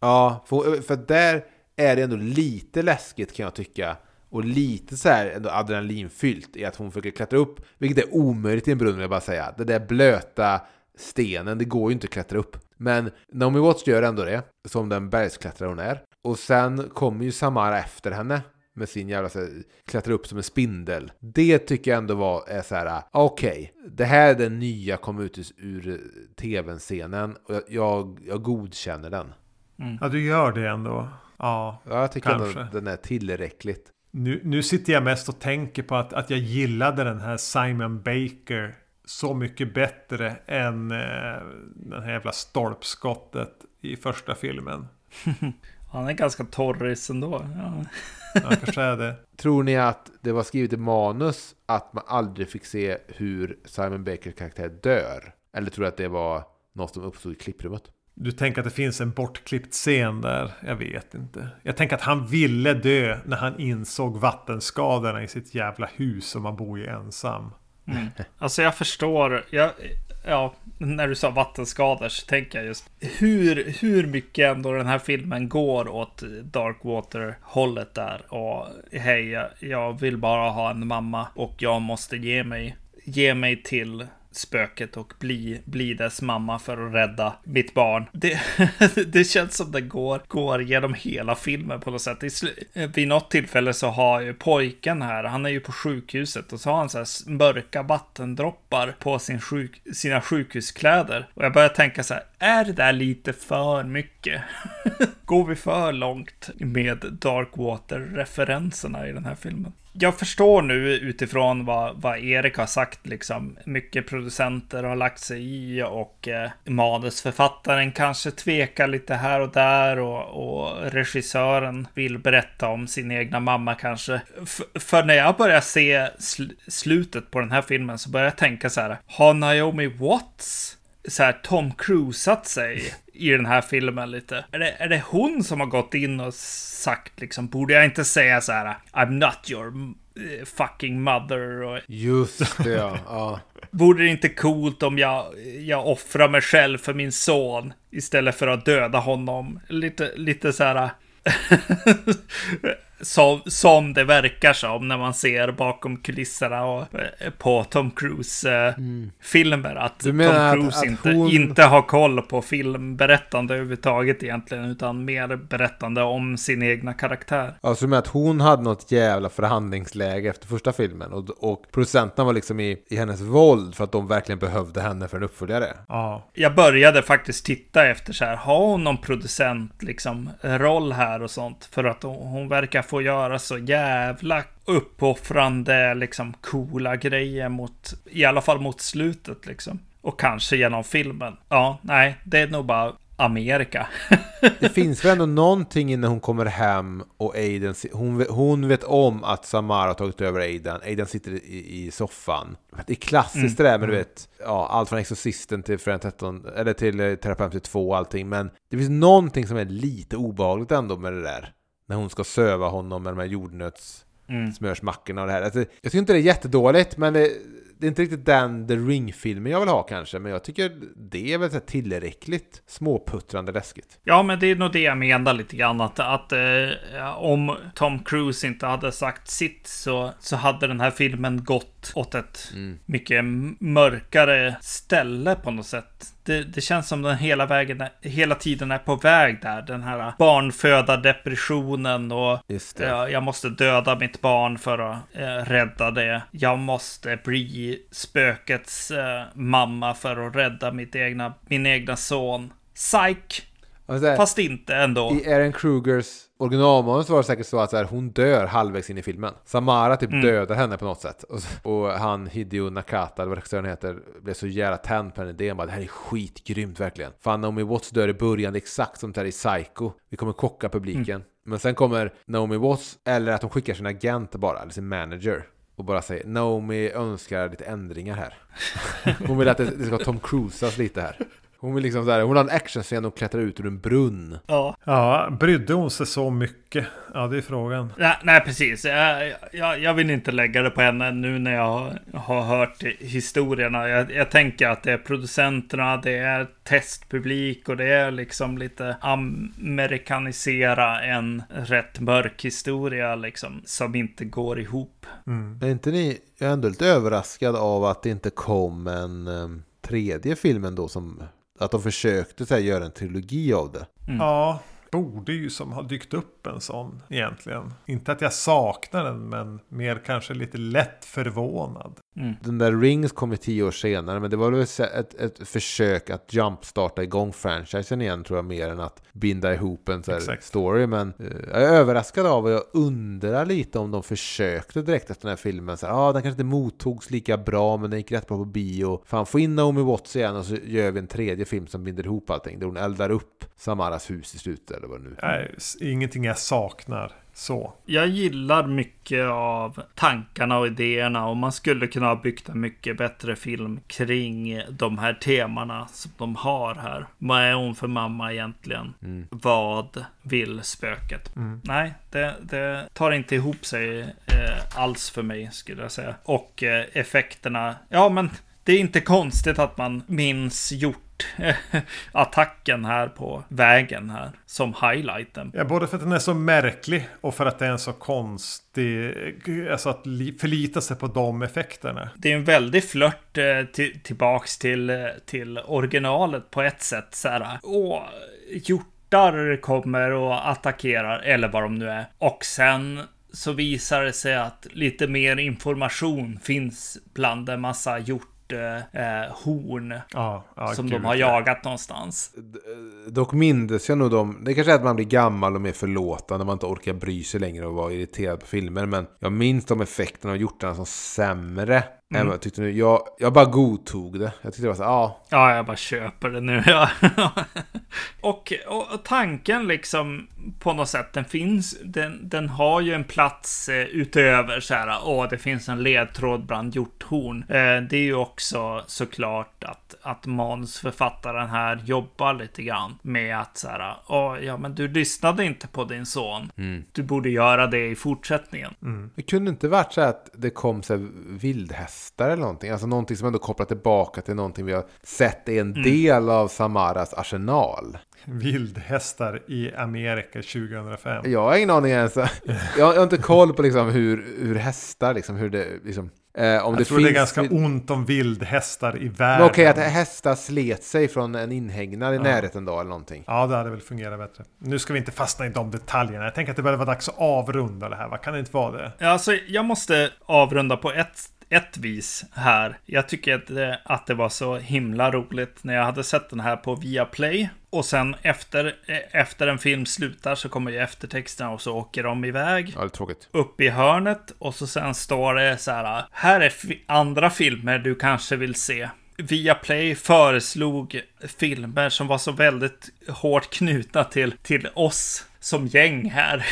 Ja, för, för där är det ändå lite läskigt kan jag tycka. Och lite så här ändå adrenalinfyllt i att hon försöker klättra upp. Vilket är omöjligt i en brunn vill jag bara säga. Det där blöta stenen, det går ju inte att klättra upp. Men Naomi Watts gör ändå det, som den bergsklättrare hon är. Och sen kommer ju Samara efter henne med sin jävla så här, klättra upp som en spindel. Det tycker jag ändå var är så här, okej, det här är den nya kom ut ur tv-scenen och jag, jag, jag godkänner den. Ja, du gör det ändå. Ja, Ja, jag tycker Kanske. ändå den är tillräckligt. nu, nu sitter jag mest och tänker på att, att jag gillade den här Simon Baker så mycket bättre än eh, den här jävla stolpskottet i första filmen. Han är ganska torris ändå. Ja. Ja, kanske är det. Tror ni att det var skrivet i manus att man aldrig fick se hur Simon Bakers karaktär dör? Eller tror du att det var något som uppstod i klipprummet? Du tänker att det finns en bortklippt scen där? Jag vet inte. Jag tänker att han ville dö när han insåg vattenskadorna i sitt jävla hus som han bor i ensam. Alltså jag förstår. Jag, ja, när du sa vattenskador så tänker jag just hur, hur mycket ändå den här filmen går åt Darkwater-hållet där. Och hej, jag, jag vill bara ha en mamma och jag måste ge mig, ge mig till spöket och bli, bli dess mamma för att rädda mitt barn. Det, det känns som det går, går genom hela filmen på något sätt. I vid något tillfälle så har ju pojken här, han är ju på sjukhuset och så har han så här mörka vattendroppar på sin sjuk, sina sjukhuskläder. Och jag börjar tänka så här, är det där lite för mycket? Går vi för långt med Darkwater-referenserna i den här filmen? Jag förstår nu utifrån vad, vad Erik har sagt, liksom. Mycket producenter har lagt sig i och eh, manusförfattaren kanske tvekar lite här och där och, och regissören vill berätta om sin egna mamma kanske. F för när jag börjar se sl slutet på den här filmen så börjar jag tänka så här, har Naomi Watts så här Tom Cruisat sig i den här filmen lite. Är det, är det hon som har gått in och sagt liksom, borde jag inte säga så här, I'm not your eh, fucking mother och... Just det, ja. ja. Vore det inte coolt om jag, jag offrar mig själv för min son istället för att döda honom? Lite, lite så här... som, som det verkar som när man ser bakom kulisserna och eh, på Tom Cruise-filmer. Mm. Att Tom Cruise att, inte, hon... inte har koll på filmberättande överhuvudtaget egentligen, utan mer berättande om sin egna karaktär. Alltså med att hon hade något jävla förhandlingsläge efter första filmen och, och producenterna var liksom i, i hennes våld för att de verkligen behövde henne för en uppföljare. Ja. Jag började faktiskt titta efter så här, har hon någon producent liksom roll här och sånt? För att hon, hon verkar få göra så jävla uppoffrande, liksom coola grejer mot, i alla fall mot slutet liksom. Och kanske genom filmen. Ja, nej, det är nog bara Amerika. det finns väl ändå någonting innan hon kommer hem och Aiden, hon, hon vet om att Samara har tagit över Aiden. Aiden sitter i, i soffan. Det är klassiskt mm. det där med du mm. vet, ja, allt från Exorcisten till Friend 13, eller till Terapeut 2 och allting. Men det finns någonting som är lite obehagligt ändå med det där när hon ska söva honom med de här jordnötssmörsmackorna och det här. Alltså, jag tycker inte det är jättedåligt, men det, det är inte riktigt den The Ring-filmen jag vill ha kanske, men jag tycker det är väl tillräckligt småputtrande läskigt. Ja, men det är nog det jag menar lite grann, att, att eh, om Tom Cruise inte hade sagt sitt så, så hade den här filmen gått åt ett mm. mycket mörkare ställe på något sätt. Det, det, känns som den hela vägen, hela tiden är på väg där. Den här barnföda depressionen och ja, jag måste döda mitt barn för att eh, rädda det. Jag måste bli spökets eh, mamma för att rädda mitt egna, min egna son. Psych! Här, Fast inte ändå. I Aaron Krugers originalmanus var det säkert så att så här, hon dör halvvägs in i filmen. Samara typ mm. dödar henne på något sätt. Och, och han Hideo Nakata, eller vad regissören heter, blev så jävla tänd på den idén. Bara, det här är skitgrymt verkligen. Fan, Naomi Watts dör i början, exakt som där i Psycho. Vi kommer chocka publiken. Mm. Men sen kommer Naomi Watts, eller att de skickar sin agent bara, eller sin manager och bara säger Naomi önskar lite ändringar här. Hon vill att det, det ska Tom Cruisas lite här. Hon vill liksom såhär, hon har en actionscen och klättrar ut ur en brunn. Ja. Ja, brydde hon sig så mycket? Ja, det är frågan. Nej, nej precis. Jag, jag, jag, vill inte lägga det på henne nu när jag har hört historierna. Jag, jag, tänker att det är producenterna, det är testpublik och det är liksom lite amerikanisera en rätt mörk historia liksom som inte går ihop. Mm. Är inte ni ändå lite överraskad av att det inte kom en um, tredje filmen då som att de försökte så här, göra en trilogi av det. Mm. Ja, borde ju som ha dykt upp en sån egentligen. Inte att jag saknar den, men mer kanske lite lätt förvånad. Mm. Den där Rings kom ju tio år senare, men det var väl ett, ett försök att jumpstarta igång franchisen igen, tror jag, mer än att binda ihop en så story. Men uh, jag är överraskad av och jag undrar lite om de försökte direkt efter den här filmen. Ja, ah, den kanske inte mottogs lika bra, men den gick rätt bra på bio. Fan, få in Naomi Watts igen och så gör vi en tredje film som binder ihop allting, där hon eldar upp Samaras hus i slutet eller vad det nu. Nej, ingenting jag saknar. Så. Jag gillar mycket av tankarna och idéerna och man skulle kunna ha byggt en mycket bättre film kring de här temana som de har här. Vad är hon för mamma egentligen? Mm. Vad vill spöket? Mm. Nej, det, det, tar inte ihop sig eh, alls för mig skulle jag säga. Och eh, effekterna, ja men det är inte konstigt att man minns gjort attacken här på vägen här som highlighten. Ja, både för att den är så märklig och för att det är en så konstig, alltså att förlita sig på de effekterna. Det är en väldig flört eh, till, tillbaks till, eh, till originalet på ett sätt. Så här, åh, hjortar kommer och attackerar, eller vad de nu är. Och sen så visar det sig att lite mer information finns bland en massa hjortar eh, horn. Ja, ja, som de har ja. jagat någonstans. Dock mindes jag nog dem. Det kanske är att man blir gammal och mer förlåtande. Man inte orkar bry sig längre och vara irriterad på filmer. Men jag minns de effekterna gjort den som sämre. Vad jag, tyckte nu. Jag, jag bara godtog det. Jag tyckte det var så ja. Ja, jag bara köper det nu. Ja. och, och, och tanken liksom på något sätt, den finns, den, den har ju en plats eh, utöver så här, åh, det finns en ledtråd bland hjorthorn. Eh, det är ju också såklart att, att manusförfattaren här jobbar lite grann med att så här, åh, ja, men du lyssnade inte på din son. Du borde göra det i fortsättningen. Det kunde inte varit så att det kom så här vildhästar eller någonting. Alltså någonting som ändå kopplar tillbaka till någonting vi har sett är en del av Samaras arsenal. Vildhästar i Amerika 2005. Jag har ingen aning ens. Jag, jag har inte koll på liksom hur, hur hästar, liksom, hur det liksom... Eh, om Jag det tror finns... det är ganska ont om vildhästar i världen. Okej, att hästar slet sig från en inhägnad i Ja. närheten då eller någonting. Ja, det hade väl fungerat bättre. Nu ska vi inte fastna i de detaljerna. Jag tänker att det börjar vara dags att avrunda det här. Vad kan det inte vara det? Ja, Alltså, jag måste avrunda på ett, ett vis här. Jag tycker att det, att det var så himla roligt när jag hade sett den här på Viaplay. Och sen efter, eh, efter en film slutar så kommer ju eftertexterna och så åker de iväg Ja, tråkigt. upp i hörnet. Och så sen står det så här. Här är andra filmer du kanske vill se. Viaplay föreslog filmer som var så väldigt hårt knutna till, till oss som gäng här.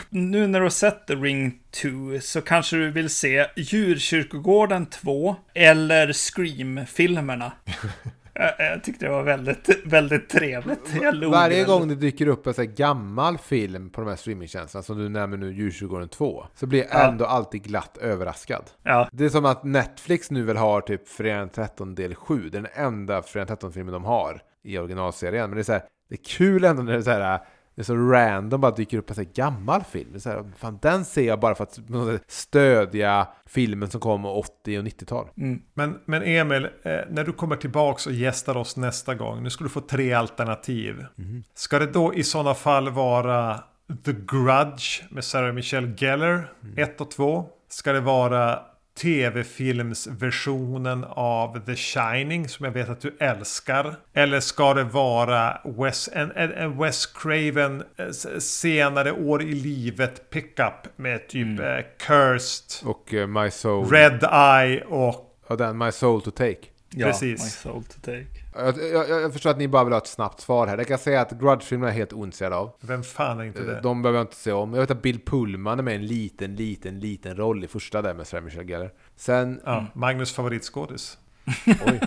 nu när du har sett The Ring 2 så kanske du vill se Djurkyrkogården 2 eller Scream-filmerna. jag, jag tyckte det var väldigt, väldigt trevligt. Varje gång det dyker upp en sån gammal film på de här streamingtjänsterna, som du nämner nu, Djurtjugården 2, så blir jag Ja. ändå alltid glatt överraskad. Ja, Det är som att Netflix nu väl har typ Fredagen 13 del 7, den enda Fredagen 13 filmen de har i originalserien. Men det är så här, det är kul ändå när det är så här, det är så random bara dyker upp en här gammal film. Så här, fan, den ser jag bara för att stödja filmen som kom 80 och 90-tal. mm. Men, men Emil, eh, när du kommer tillbaks och gästar oss nästa gång. Nu ska du få tre alternativ. Ska det då i sådana fall vara The Grudge med Sarah Michelle Gellar, 1 och 2? Ska det vara tv-filmsversionen av The Shining som jag vet att du älskar? Eller ska det vara Wes, en, en, en Wes Craven eh, senare år i livet pickup med typ eh, Cursed, Och eh, My Soul, Red Eye och och den My Soul to Take. Ja Precis. My soul to take. Jag, jag, jag förstår att ni bara vill ha ett snabbt svar här. Jag kan säga att Grudge-filmen är helt ointresserad av. Vem fan är inte det? De behöver jag inte se om. Jag vet att Bill Pullman är med i en liten, liten, liten roll i första där med Sarah Michelle Gellar. Sen, Ja, Magnus favoritskådis. oj.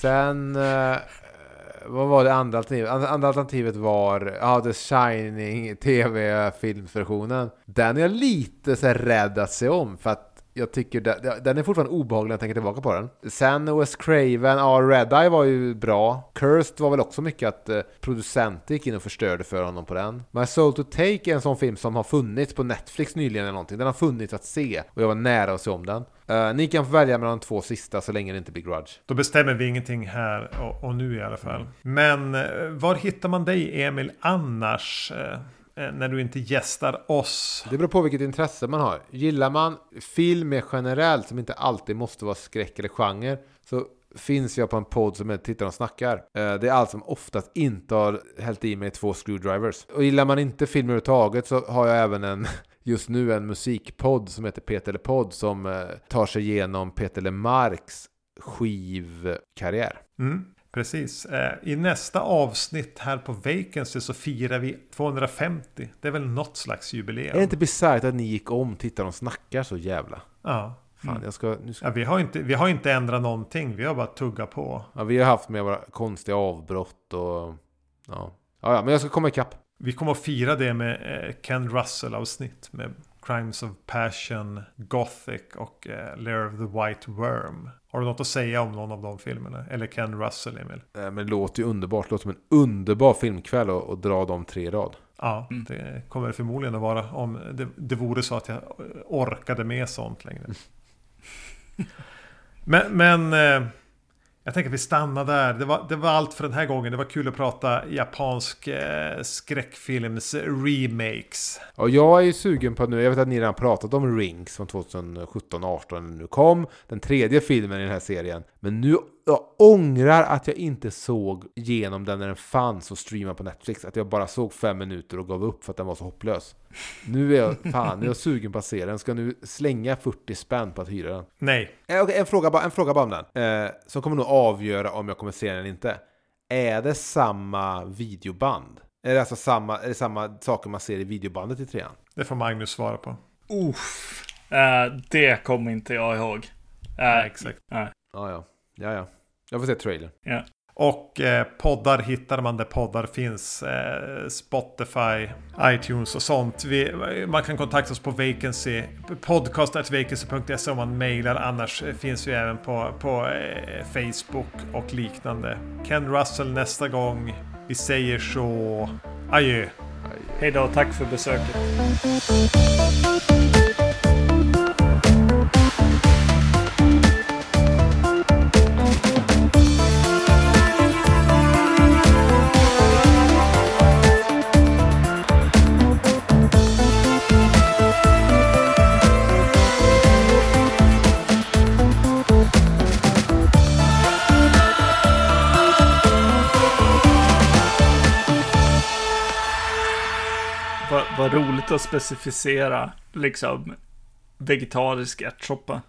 Sen, eh, vad var det andra alternativet? And- Andra alternativet var, ja, The Shining TV-filmsversionen. Den är jag lite så här rädd att se om för att jag tycker den, den är fortfarande obehaglig när jag tänker tillbaka på den. Sen Wes Craven, ja Red Eye var ju bra. Cursed var väl också mycket att eh, producenter gick in och förstörde för honom på den. My Soul to Take är en sån film som har funnits på Netflix nyligen eller någonting. Den har funnits att se och jag var nära att se om den. Eh, ni kan få välja mellan de två sista så länge det inte blir Grudge. Då bestämmer vi ingenting här och, och nu i alla fall. Men eh, var hittar man dig Emil annars? Eh, När du inte gästar oss? Det beror på vilket intresse man har. Gillar man film mer generellt som inte alltid måste vara skräck eller genre så finns jag på en podd som heter Tittar och snackar. Eh, Det är allt som oftast inte har hällt i mig två screwdrivers. Och gillar man inte film överhuvudtaget så har jag även en just nu en musikpodd som heter Peter Podd som eh, tar sig igenom Peter Lemarks skivkarriär. Mm, precis. Eh, I nästa avsnitt här på Vacancy så firar vi 250. Det är väl något slags jubileum? Är det inte bisarrt att ni gick om Tittar och snackar så jävla? Ja. Fan, jag ska, nu ska ja vi, har inte, vi har inte ändrat någonting. Vi har bara tuggat på. Ja, vi har haft med våra konstiga avbrott och... Ja. Ja, ja, men jag ska komma ikapp. Vi kommer att fira det med eh, Ken Russell-avsnitt. Med Crimes of Passion, Gothic och eh, Lair of the White Worm. Har du något att säga om någon av de filmerna? Eller Ken Russell, Emil? Eh, Men det låter ju underbart. Det låter som en underbar filmkväll och, och dra de tre i rad. Ja, det kommer det förmodligen att vara om det, det vore så att jag orkade med sånt längre. men men eh, jag tänker att vi stannar där. Det var, det var allt för den här gången. Det var kul att prata japansk eh, skräckfilms remakes. Och jag är ju sugen på nu, jag vet att ni redan pratat om Rings från 2017-18 nu kom. Den tredje filmen i den här serien. Men nu, jag ångrar att jag inte såg igenom den när den fanns och streamade på Netflix. Att jag bara såg fem minuter och gav upp för att den var så hopplös. Nu är jag, fan, jag är sugen på att se den. Ska nu slänga 40 spänn på att hyra den. Nej. Eh, okej, en, fråga, bara- en fråga bara om den. Eh, som kommer nog avgöra om jag kommer se den eller inte. Är det samma videoband? Är det alltså samma, är det samma saker man ser i videobandet i trean? Det får Magnus svara på. Uff. Eh, det kommer inte jag ihåg. Eh, Ja, exakt. nej. Ja, ja. Ja, ja. Jag får se trailern. Ja. Och eh, poddar hittar man där poddar finns. Eh, Spotify, iTunes och sånt. Vi, man kan kontakta oss på vacancy. Podcast.vacancy.se om man mailar. Annars eh, finns vi även på, på eh, Facebook och liknande. Ken Russell nästa gång. Vi säger så. Adjö. Hej då, tack för besöket. Vad roligt att specificera liksom vegetarisk ärtsoppa.